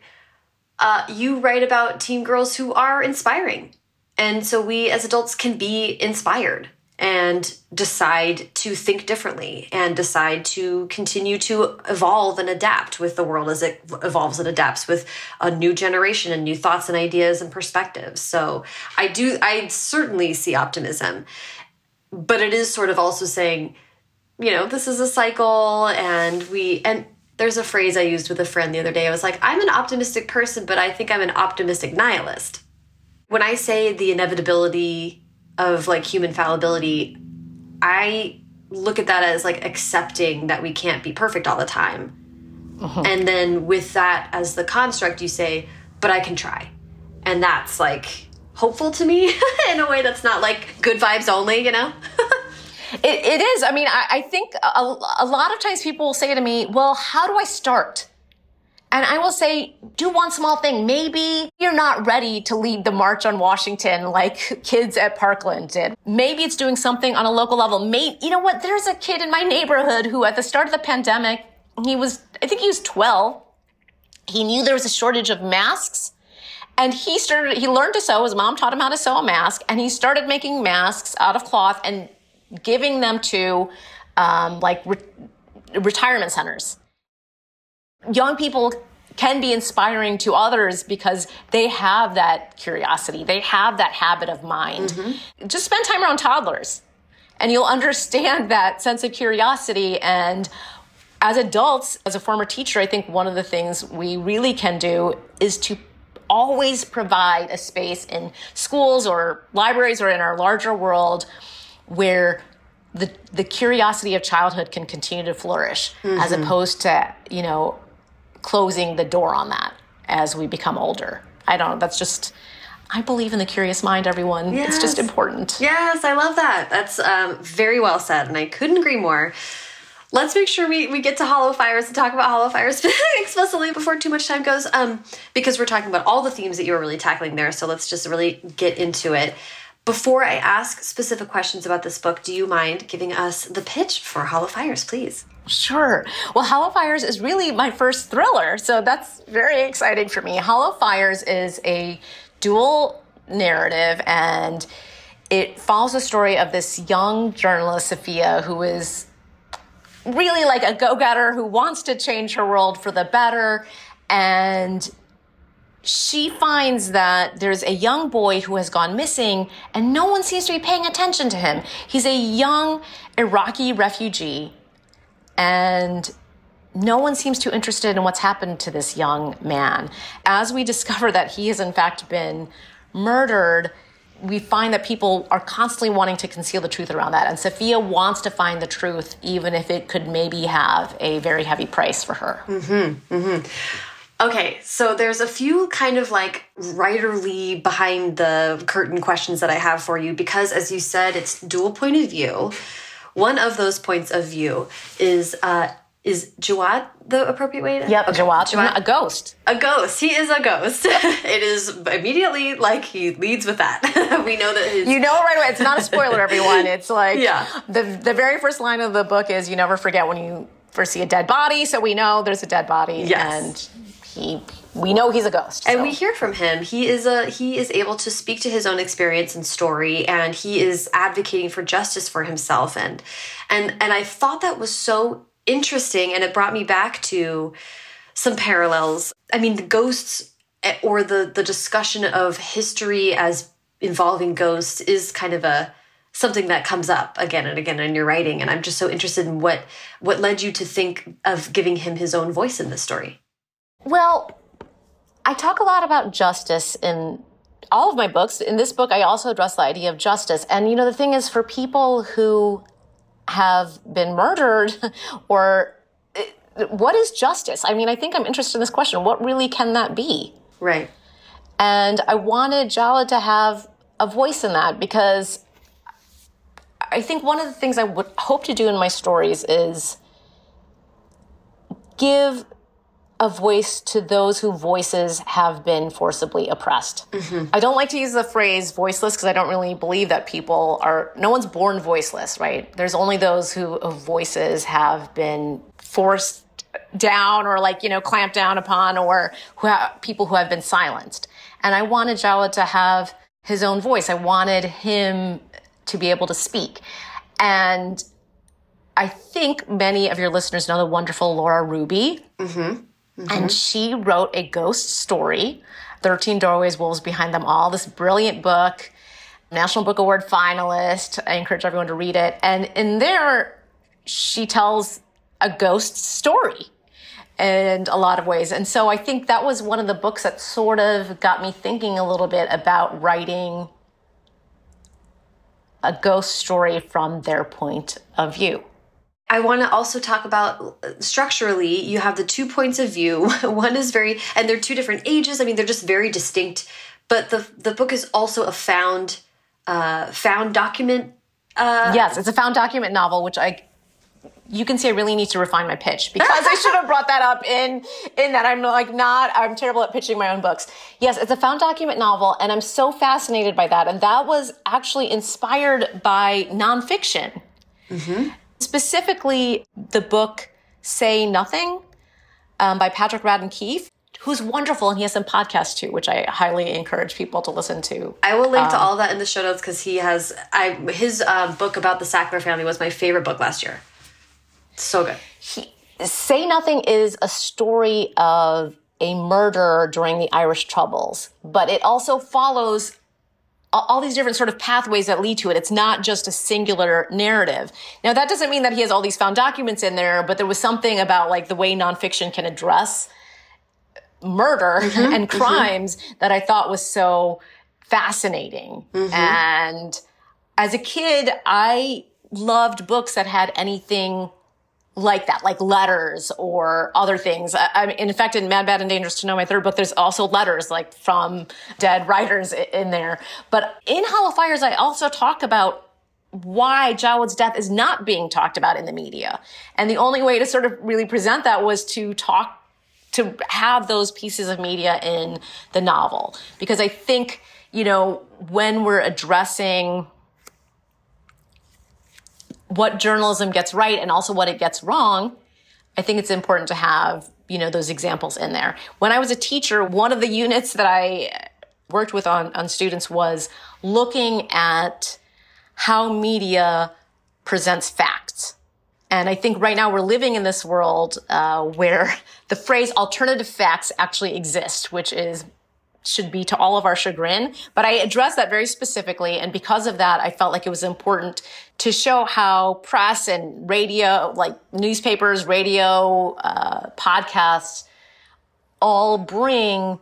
uh, you write about teen girls who are inspiring. And so we as adults can be inspired and decide to think differently and decide to continue to evolve and adapt with the world as it evolves and adapts with a new generation and new thoughts and ideas and perspectives. So I do, I certainly see optimism, but it is sort of also saying, you know, this is a cycle and we, and there's a phrase I used with a friend the other day. I was like, I'm an optimistic person, but I think I'm an optimistic nihilist. When I say the inevitability of like human fallibility, I look at that as like accepting that we can't be perfect all the time. Uh-huh. And then with that as the construct, you say, but I can try. And that's like hopeful to me in a way that's not like good vibes only, you know? it, it is. I mean, I, I think a, a lot of times people will say to me, well, how do I start? And I will say, do one small thing. Maybe you're not ready to lead the March on Washington like kids at Parkland did. Maybe it's doing something on a local level. Maybe, you know what? There's a kid in my neighborhood who at the start of the pandemic, he was, I think he was 12. He knew there was a shortage of masks. And he started, he learned to sew. His mom taught him how to sew a mask. And he started making masks out of cloth and giving them to um, like re- retirement centers young people can be inspiring to others because they have that curiosity, they have that habit of mind. Mm-hmm. Just spend time around toddlers and you'll understand that sense of curiosity and as adults, as a former teacher, I think one of the things we really can do is to always provide a space in schools or libraries or in our larger world where the the curiosity of childhood can continue to flourish mm-hmm. as opposed to, you know, closing the door on that as we become older. I don't know. That's just. I believe in the curious mind, everyone. Yes. It's just important. Yes, I love that. That's um, very well said, and I couldn't agree more. Let's make sure we, we get to Hollow Fires and talk about Hollow Fires explicitly before too much time goes, um, because we're talking about all the themes that you were really tackling there. So let's just really get into it. Before I ask specific questions about this book, do you mind giving us the pitch for Hollow Fires, please? Sure. Well, Hollow Fires is really my first thriller, so that's very exciting for me. Hollow Fires is a dual narrative and it follows the story of this young journalist, Sophia, who is really like a go getter who wants to change her world for the better. And she finds that there's a young boy who has gone missing and no one seems to be paying attention to him. He's a young Iraqi refugee and no one seems too interested in what's happened to this young man. As we discover that he has in fact been murdered, we find that people are constantly wanting to conceal the truth around that. And Sophia wants to find the truth, even if it could maybe have a very heavy price for her. Mm-hmm. Mm-hmm. Okay, so there's a few kind of like writerly behind the curtain questions that I have for you because, as you said, it's dual point of view. One of those points of view is uh, is Jawad the appropriate way? To, yep, okay. Jawad, Jawad, a ghost. A ghost. He is a ghost. it is immediately like he leads with that. we know that his... You know right away. It's not a spoiler, everyone. It's like yeah. the the very first line of the book is you never forget when you first see a dead body. So we know there's a dead body. Yes. And he we know he's a ghost and we hear from him. He is a he is able to speak to his own experience and story and he is advocating for justice for himself. And and and i thought that was so interesting and it brought me back to some parallels. I mean the ghosts eh, or the the discussion of history as involving ghosts is kind of a something that comes up again and again in your writing and i'm just so interested in what what led you to think of giving him his own voice in this story. Well, I talk a lot about justice in all of my books. In this book, I also address the idea of justice. And, you know, the thing is, for people who have been murdered or what is justice? I mean, I think I'm interested in this question. What really can that be? Right. And I wanted Jawad to have a voice in that because I think one of the things I would hope to do in my stories is give a voice to those whose voices have been forcibly oppressed. Mm-hmm. I don't like to use the phrase voiceless because I don't really believe that people are, no one's born voiceless, right? There's only those who voices have been forced down or like, you know, clamped down upon or who have, people who have been silenced. And I wanted Jawad to have his own voice. I wanted him to be able to speak. And I think many of your listeners know the wonderful Laura Ruby. Mm-hmm. Mm-hmm. And she wrote a ghost story, 13 Doorways, Wolves Behind Them All, this brilliant book, National Book Award finalist. I encourage everyone to read it. And in there, she tells a ghost story in a lot of ways. And so I think that was one of the books that sort of got me thinking a little bit about writing a ghost story from their point of view. I want to also talk about structurally, you have the two points of view. One is very, and they're two different ages. I mean, they're just very distinct. But the the book is also a found uh, found document. Uh, yes, it's a found document novel, which I you can see I really need to refine my pitch because I should have brought that up in in that I'm like not I'm terrible at pitching my own books. Yes, it's a found document novel, and I'm so fascinated by that. And that was actually inspired by nonfiction. Mm-hmm. Specifically, the book Say Nothing um, by Patrick Radden Keefe, who's wonderful, and he has some podcasts too, which I highly encourage people to listen to. I will link um, to all that in the show notes because he has I his uh, book about the Sackler family was my favorite book last year. So good. He, Say Nothing is a story of a murder during the Irish Troubles, but it also follows all these different sort of pathways that lead to it. It's not just a singular narrative. Now, that doesn't mean that he has all these found documents in there, but there was something about like the way nonfiction can address murder mm-hmm, and mm-hmm. crimes mm-hmm. that I thought was so fascinating. Mm-hmm. And as a kid, I loved books that had anything like that, like letters or other things. I, I in fact, in Mad, Bad, and Dangerous to Know, my third book, there's also letters like from dead writers in there. But in Hollow Fires, I also talk about why Jawad's death is not being talked about in the media. And the only way to sort of really present that was to talk, to have those pieces of media in the novel. Because I think, you know, when we're addressing what journalism gets right and also what it gets wrong, I think it's important to have, you know, those examples in there. When I was a teacher, one of the units that I worked with on, on students was looking at how media presents facts. And I think right now we're living in this world uh, where the phrase alternative facts actually exist, which is should be to all of our chagrin. But I addressed that very specifically. And because of that, I felt like it was important to show how press and radio, like newspapers, radio, uh, podcasts, all bring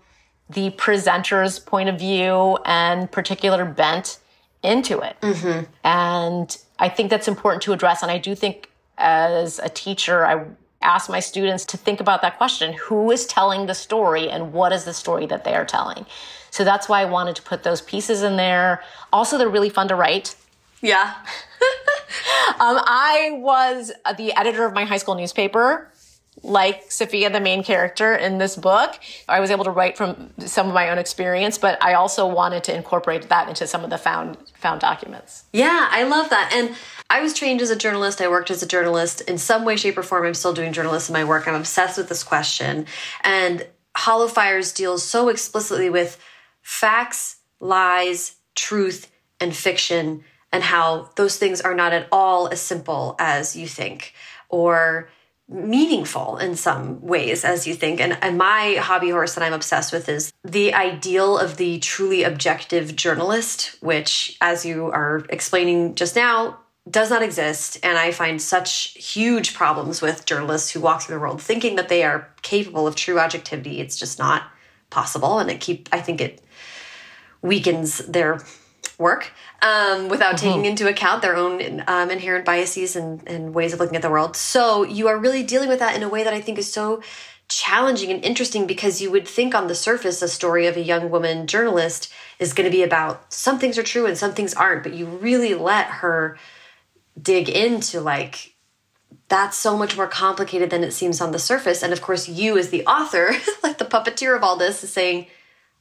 the presenter's point of view and particular bent into it. Mm-hmm. And I think that's important to address. And I do think as a teacher, I ask my students to think about that question who is telling the story and what is the story that they are telling so that's why i wanted to put those pieces in there also they're really fun to write yeah um, i was the editor of my high school newspaper like Sophia, the main character in this book. I was able to write from some of my own experience, but I also wanted to incorporate that into some of the found found documents. Yeah, I love that. And I was trained as a journalist. I worked as a journalist in some way, shape, or form. I'm still doing journalism in my work. I'm obsessed with this question. And Hollow Fires deals so explicitly with facts, lies, truth, and fiction, and how those things are not at all as simple as you think or meaningful in some ways as you think and, and my hobby horse that i'm obsessed with is the ideal of the truly objective journalist which as you are explaining just now does not exist. And I find such huge problems with journalists who walk through the world thinking that they are capable of true objectivity. It's just not possible. And it keep I think it weakens their work um, without mm -hmm. taking into account their own um, inherent biases and, and ways of looking at the world. So you are really dealing with that in a way that I think is so challenging and interesting because you would think on the surface a story of a young woman journalist is going to be about some things are true and some things aren't, but you really let her dig into like that's so much more complicated than it seems on the surface. And of course, you as the author, like the puppeteer of all this, is saying,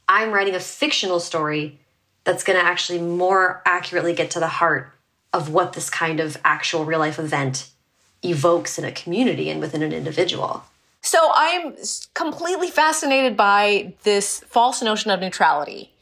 I'm writing a fictional story that's going to actually more accurately get to the heart of what this kind of actual real life event evokes in a community and within an individual. So I'm completely fascinated by this false notion of neutrality.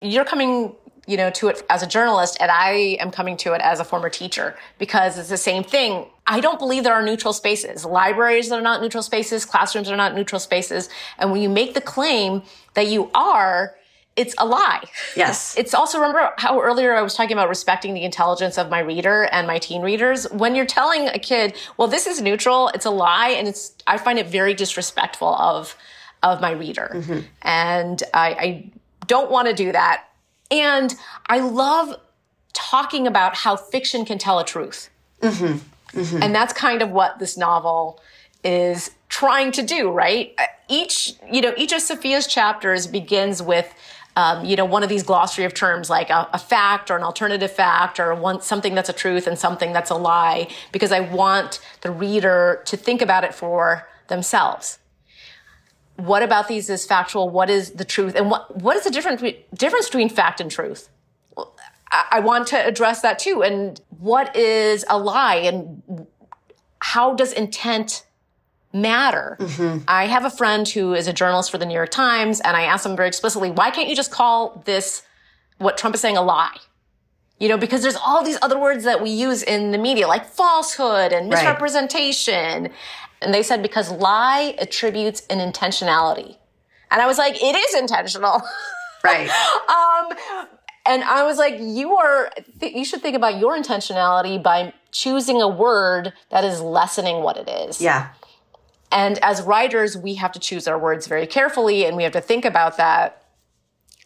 You're coming you know, to it as a journalist and I am coming to it as a former teacher because it's the same thing. I don't believe there are neutral spaces. Libraries are not neutral spaces. Classrooms are not neutral spaces. And when you make the claim that you are, it's a lie. Yes. It's also, remember how earlier I was talking about respecting the intelligence of my reader and my teen readers? When you're telling a kid, well, this is neutral, it's a lie, and it's, I find it very disrespectful of, of my reader. Mm-hmm. And I, I don't want to do that and I love talking about how fiction can tell a truth. Mm-hmm. Mm-hmm. And that's kind of what this novel is trying to do, right? Each, you know, each of Sophia's chapters begins with, um, you know, one of these glossary of terms like a, a, fact or an alternative fact or one, something that's a truth and something that's a lie, because I want the reader to think about it for themselves what about these is factual? What is the truth? And what, what is the difference, difference between fact and truth? I, I want to address that too. And what is a lie? And how does intent matter? Mm-hmm. I have a friend who is a journalist for the New York Times, and I asked him very explicitly, why can't you just call this what Trump is saying a lie? You know, because there's all these other words that we use in the media, like falsehood and misrepresentation. Right. And they said because lie attributes an intentionality. And I was like, it is intentional. Right. um, and I was like, you are, th- you should think about your intentionality by choosing a word that is lessening what it is. Yeah. And as writers, we have to choose our words very carefully and we have to think about that.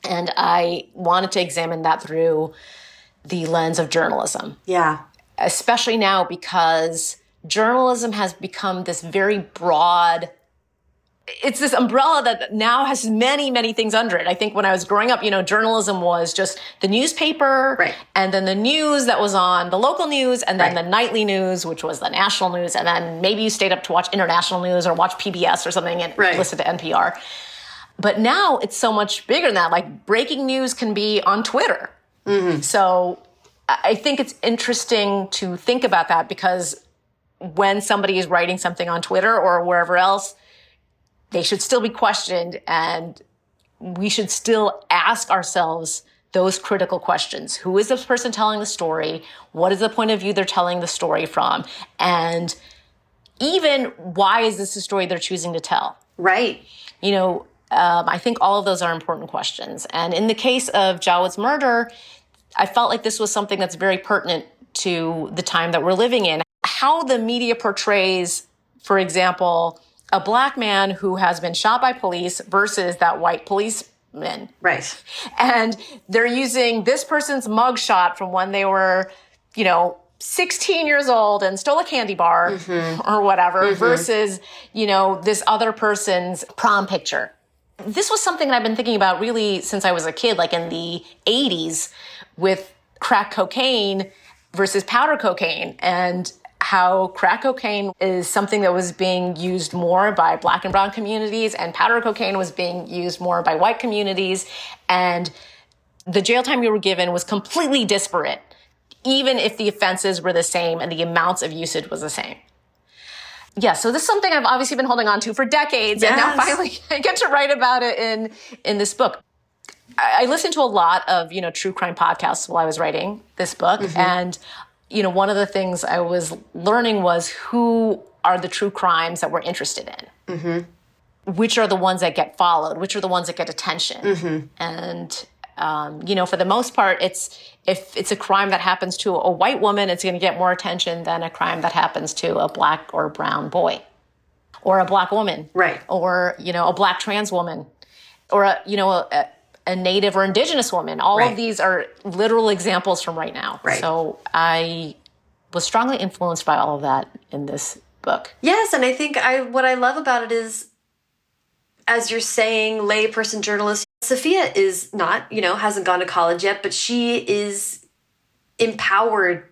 And I wanted to examine that through the lens of journalism. Yeah. Especially now because journalism has become this very broad it's this umbrella that now has many, many things under it. I think when I was growing up, you know, journalism was just the newspaper right. and then the news that was on the local news and then right. the nightly news, which was the national news. And then maybe you stayed up to watch international news or watch PBS or something and right. listen to NPR. But now it's so much bigger than that. Like breaking news can be on Twitter. Mm-hmm. So I think it's interesting to think about that because when somebody is writing something on Twitter or wherever else, they should still be questioned and we should still ask ourselves those critical questions. Who is this person telling the story? What is the point of view they're telling the story from? And even why is this a story they're choosing to tell? Right. You know, um, I think all of those are important questions. And in the case of Jawad's murder, I felt like this was something that's very pertinent to the time that we're living in. How the media portrays, for example, a black man who has been shot by police versus that white policeman. Right. And they're using this person's mugshot from when they were, you know, 16 years old and stole a candy bar mm-hmm. or whatever mm-hmm. versus, you know, this other person's prom picture. This was something that I've been thinking about really since I was a kid, like in the 80s with crack cocaine versus powder cocaine and how crack cocaine is something that was being used more by black and brown communities and powder cocaine was being used more by white communities and the jail time you were given was completely disparate even if the offenses were the same and the amounts of usage was the same yeah, so this is something I've obviously been holding on to for decades, yes. and now finally I get to write about it in in this book. I, listened to a lot of you know true crime podcasts while I was writing this book, mm-hmm. and you know one of the things I was learning was who are the true crimes that we're interested in. Mm-hmm. Which are the ones that get followed? Which are the ones that get attention? Mm-hmm. And um, you know, for the most part, it's if it's a crime that happens to a white woman, it's going to get more attention than a crime that happens to a black or brown boy, or a black woman, right? Or you know, a black trans woman, or a you know a, a native or indigenous woman. All right. of these are literal examples from right now. Right. So I was strongly influenced by all of that in this book. Yes, and I think I what I love about it is as you're saying, layperson journalist, Sophia is not, you know, hasn't gone to college yet, but she is empowered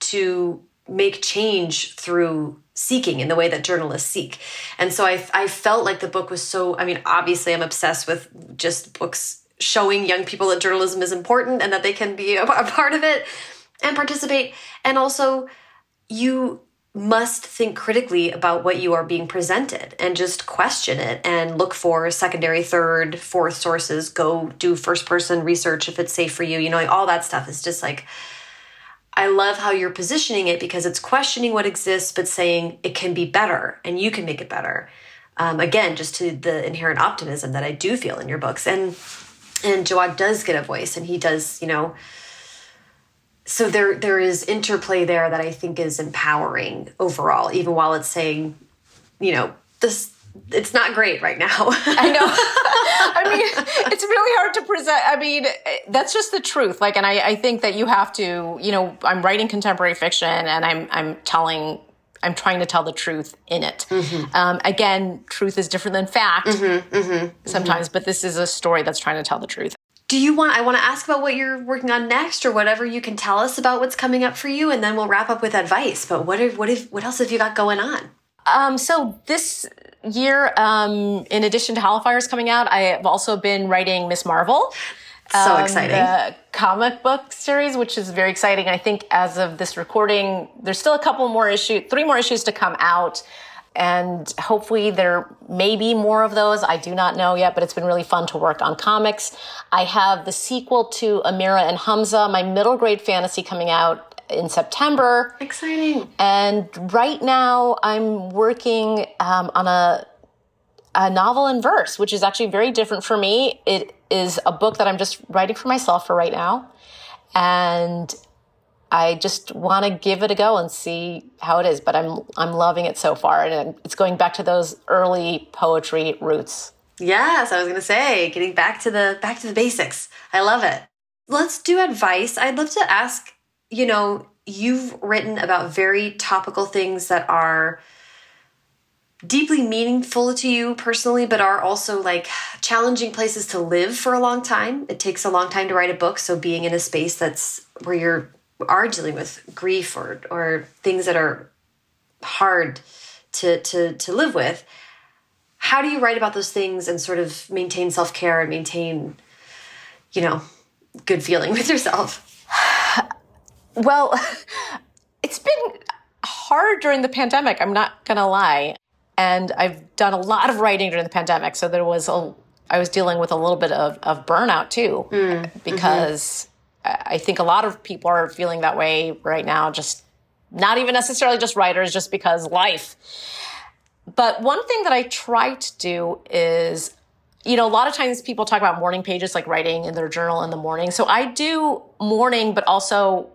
to make change through seeking in the way that journalists seek. And so I, I felt like the book was so, I mean, obviously I'm obsessed with just books showing young people that journalism is important and that they can be a, a part of it and participate. And also, you must think critically about what you are being presented and just question it and look for secondary, third, fourth sources. Go do first person research if it's safe for you. You know, all that stuff is just like, I love how you're positioning it because it's questioning what exists, but saying it can be better and you can make it better. Um, again, just to the inherent optimism that I do feel in your books. And and Jawad does get a voice and he does, you know, so there there is interplay there that I think is empowering overall, even while it's saying, you know, this it's not great right now. I know. I mean, it's really hard to present. I mean, that's just the truth. Like, and I, I think that you have to, you know, I'm writing contemporary fiction and I'm, I'm telling, I'm trying to tell the truth in it. Mm-hmm. Um, again, truth is different than fact mm-hmm, mm-hmm, sometimes, but this is a story that's trying to tell the truth do you want i want to ask about what you're working on next or whatever you can tell us about what's coming up for you and then we'll wrap up with advice but what if, what if, what else have you got going on um, so this year um, in addition to Hollow Fires coming out i have also been writing Ms. Marvel so um, exciting the comic book series which is very exciting i think as of this recording there's still a couple more issues three more issues to come out and hopefully there may be more of those. I do not know yet, but it's been really fun to work on comics. I have the sequel to Amira and Hamza, my middle grade fantasy coming out in September. Exciting. And right now I'm working um, on a a novel in verse, which is actually very different for me. It is a book that I'm just writing for myself for right now. And I just want to give it a go and see how it is. But I'm I'm loving it so far, and it's going back to those early poetry roots. Yes, I was going to say getting back to the back to the basics. I love it. Let's do advice. I'd love to ask. You know, you've written about very topical things that are deeply meaningful to you personally, but are also like challenging places to live for a long time. It takes a long time to write a book, so being in a space that's where you're are dealing with grief or or things that are hard to to to live with how do you write about those things and sort of maintain self-care and maintain you know good feeling with yourself well it's been hard during the pandemic i'm not gonna lie and i've done a lot of writing during the pandemic so there was a I was dealing with a little bit of, of burnout too, mm, because mm-hmm. I think a lot of people are feeling that way right now, just not even necessarily just writers, just because life. But one thing that I try to do is, you know, a lot of times people talk about morning pages, like writing in their journal in the morning. So I do morning, but also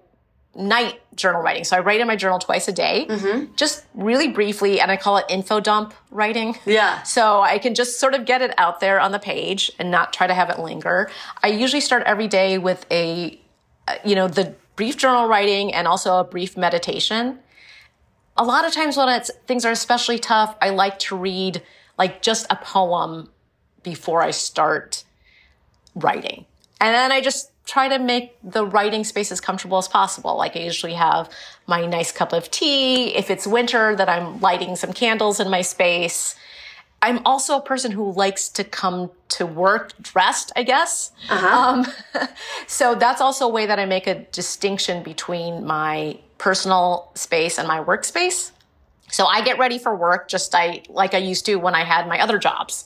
night journal writing. So I write in my journal twice a day, mm-hmm. just really briefly, and I call it info dump writing. Yeah. So I can just sort of get it out there on the page and not try to have it linger. I usually start every day with a, you know, the brief journal writing and also a brief meditation. A lot of times when it's things are especially tough, I like to read like just a poem before I start writing. And then I just try to make the writing space as comfortable as possible. Like I usually have my nice cup of tea. If it's winter, that I'm lighting some candles in my space. I'm also a person who likes to come to work dressed, I guess. Uh-huh. Um, so that's also a way that I make a distinction between my personal space and my workspace. So I get ready for work just I, like I used to when I had my other jobs.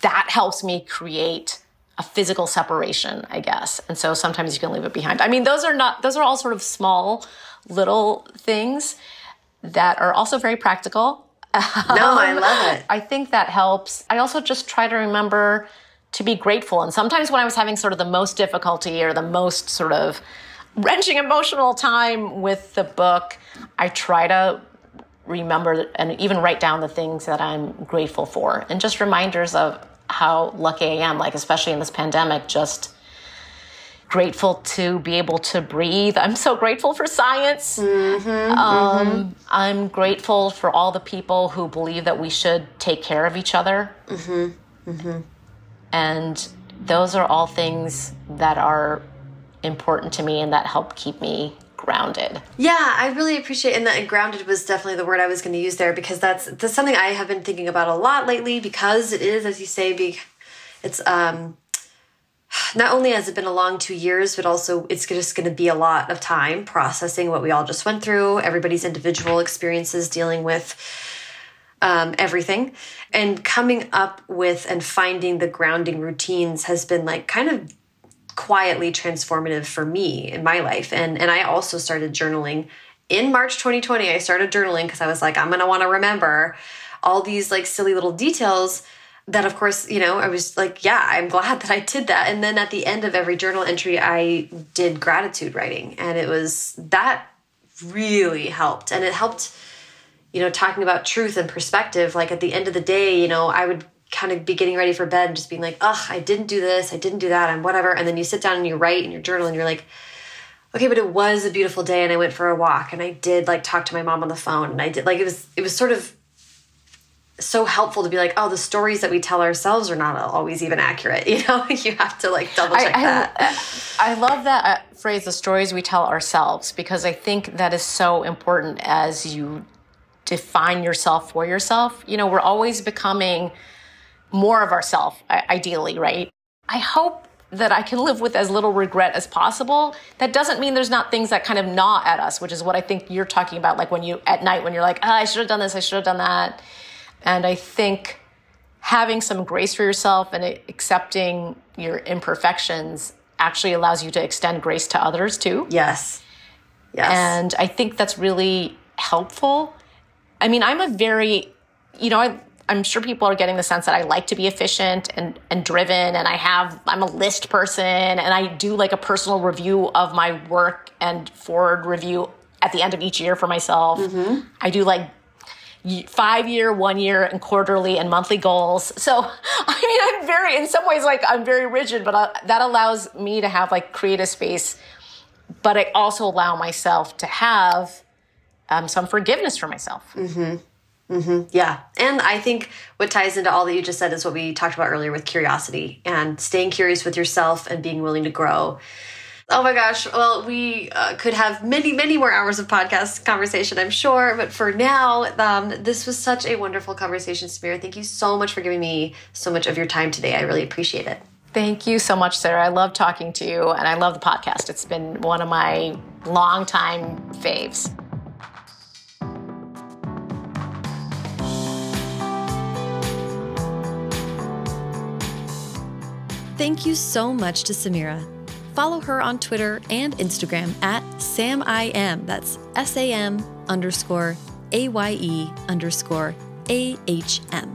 That helps me create a physical separation, I guess. And so sometimes you can leave it behind. I mean, those are not, those are all sort of small little things that are also very practical. No, I um, love it. I think that helps. I also just try to remember to be grateful. And sometimes when I was having sort of the most difficulty or the most sort of wrenching emotional time with the book, I try to remember and even write down the things that I'm grateful for and just reminders of how lucky I am, like, especially in this pandemic, just grateful to be able to breathe. I'm so grateful for science. Mm-hmm, um, mm-hmm. I'm grateful for all the people who believe that we should take care of each other. Mm-hmm, mm-hmm. and those are all things that are important to me and that help keep me grounded. Yeah, I really appreciate and that grounded was definitely the word I was going to use there because that's that's something I have been thinking about a lot lately because it is as you say be it's um not only has it been a long 2 years but also it's just going to be a lot of time processing what we all just went through, everybody's individual experiences dealing with um, everything and coming up with and finding the grounding routines has been like kind of quietly transformative for me in my life. And and I also started journaling in March 2020. I started journaling because I was like, I'm gonna want to remember all these like silly little details that of course you know i was like yeah i'm glad that i did that and then at the end of every journal entry i did gratitude writing and it was that really helped and it helped you know talking about truth and perspective like at the end of the day you know i would kind of be getting ready for bed and just being like, ugh, I didn't do this, I didn't do that, and whatever. And then you sit down and you write in your journal and you're like, okay, but it was a beautiful day and I went for a walk and I did like talk to my mom on the phone and I did like it was it was sort of so helpful to be like, oh, the stories that we tell ourselves are not always even accurate. You know, you have to like double check I, that. I, I love that uh, phrase, the stories we tell ourselves, because I think that is so important as you define yourself for yourself. You know, we're always becoming more of ourself, ideally, right? I hope that I can live with as little regret as possible. That doesn't mean there's not things that kind of gnaw at us, which is what I think you're talking about. Like when you, at night, when you're like, oh, I should have done this, I should have done that. And I think having some grace for yourself and accepting your imperfections actually allows you to extend grace to others too. Yes. Yes. And I think that's really helpful. I mean, I'm a very, you know, I I'm sure people are getting the sense that I like to be efficient and, and driven and I have I'm a list person and I do like a personal review of my work and forward review at the end of each year for myself. Mm-hmm. I do like five year, one year, and quarterly and monthly goals. So, I mean, I'm very, in some ways, like I'm very rigid, but uh, that allows me to have like creative space. But I also allow myself to have um, some forgiveness for myself. Mm-hmm. Mm-hmm. Yeah. And I think what ties into all that you just said is what we talked about earlier with curiosity and staying curious with yourself and being willing to grow. Oh my gosh. Well, we uh, could have many, many more hours of podcast conversation, I'm sure. But for now, um, this was such a wonderful conversation, Samira. Thank you so much for giving me so much of your time today. I really appreciate it. Thank you so much, Sarah. I love talking to you and I love the podcast. It's been one of my long-time faves. Thank you so much to Samira. Follow her on Twitter and Instagram at SamIM. That's S A M underscore A Y E underscore A H M.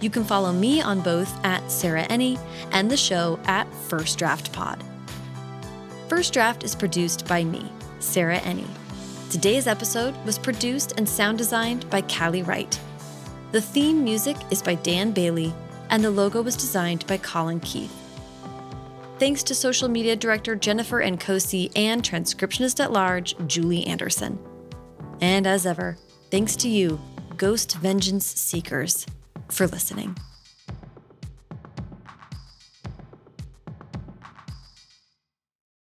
You can follow me on both at Sarah Enni and the show at First Draft Pod. First Draft is produced by me, Sarah Enni. Today's episode was produced and sound designed by Callie Wright. The theme music is by Dan Bailey, and the logo was designed by Colin Keith. Thanks to social media director Jennifer Nkosi and transcriptionist at large Julie Anderson. And as ever, thanks to you, Ghost Vengeance Seekers, for listening.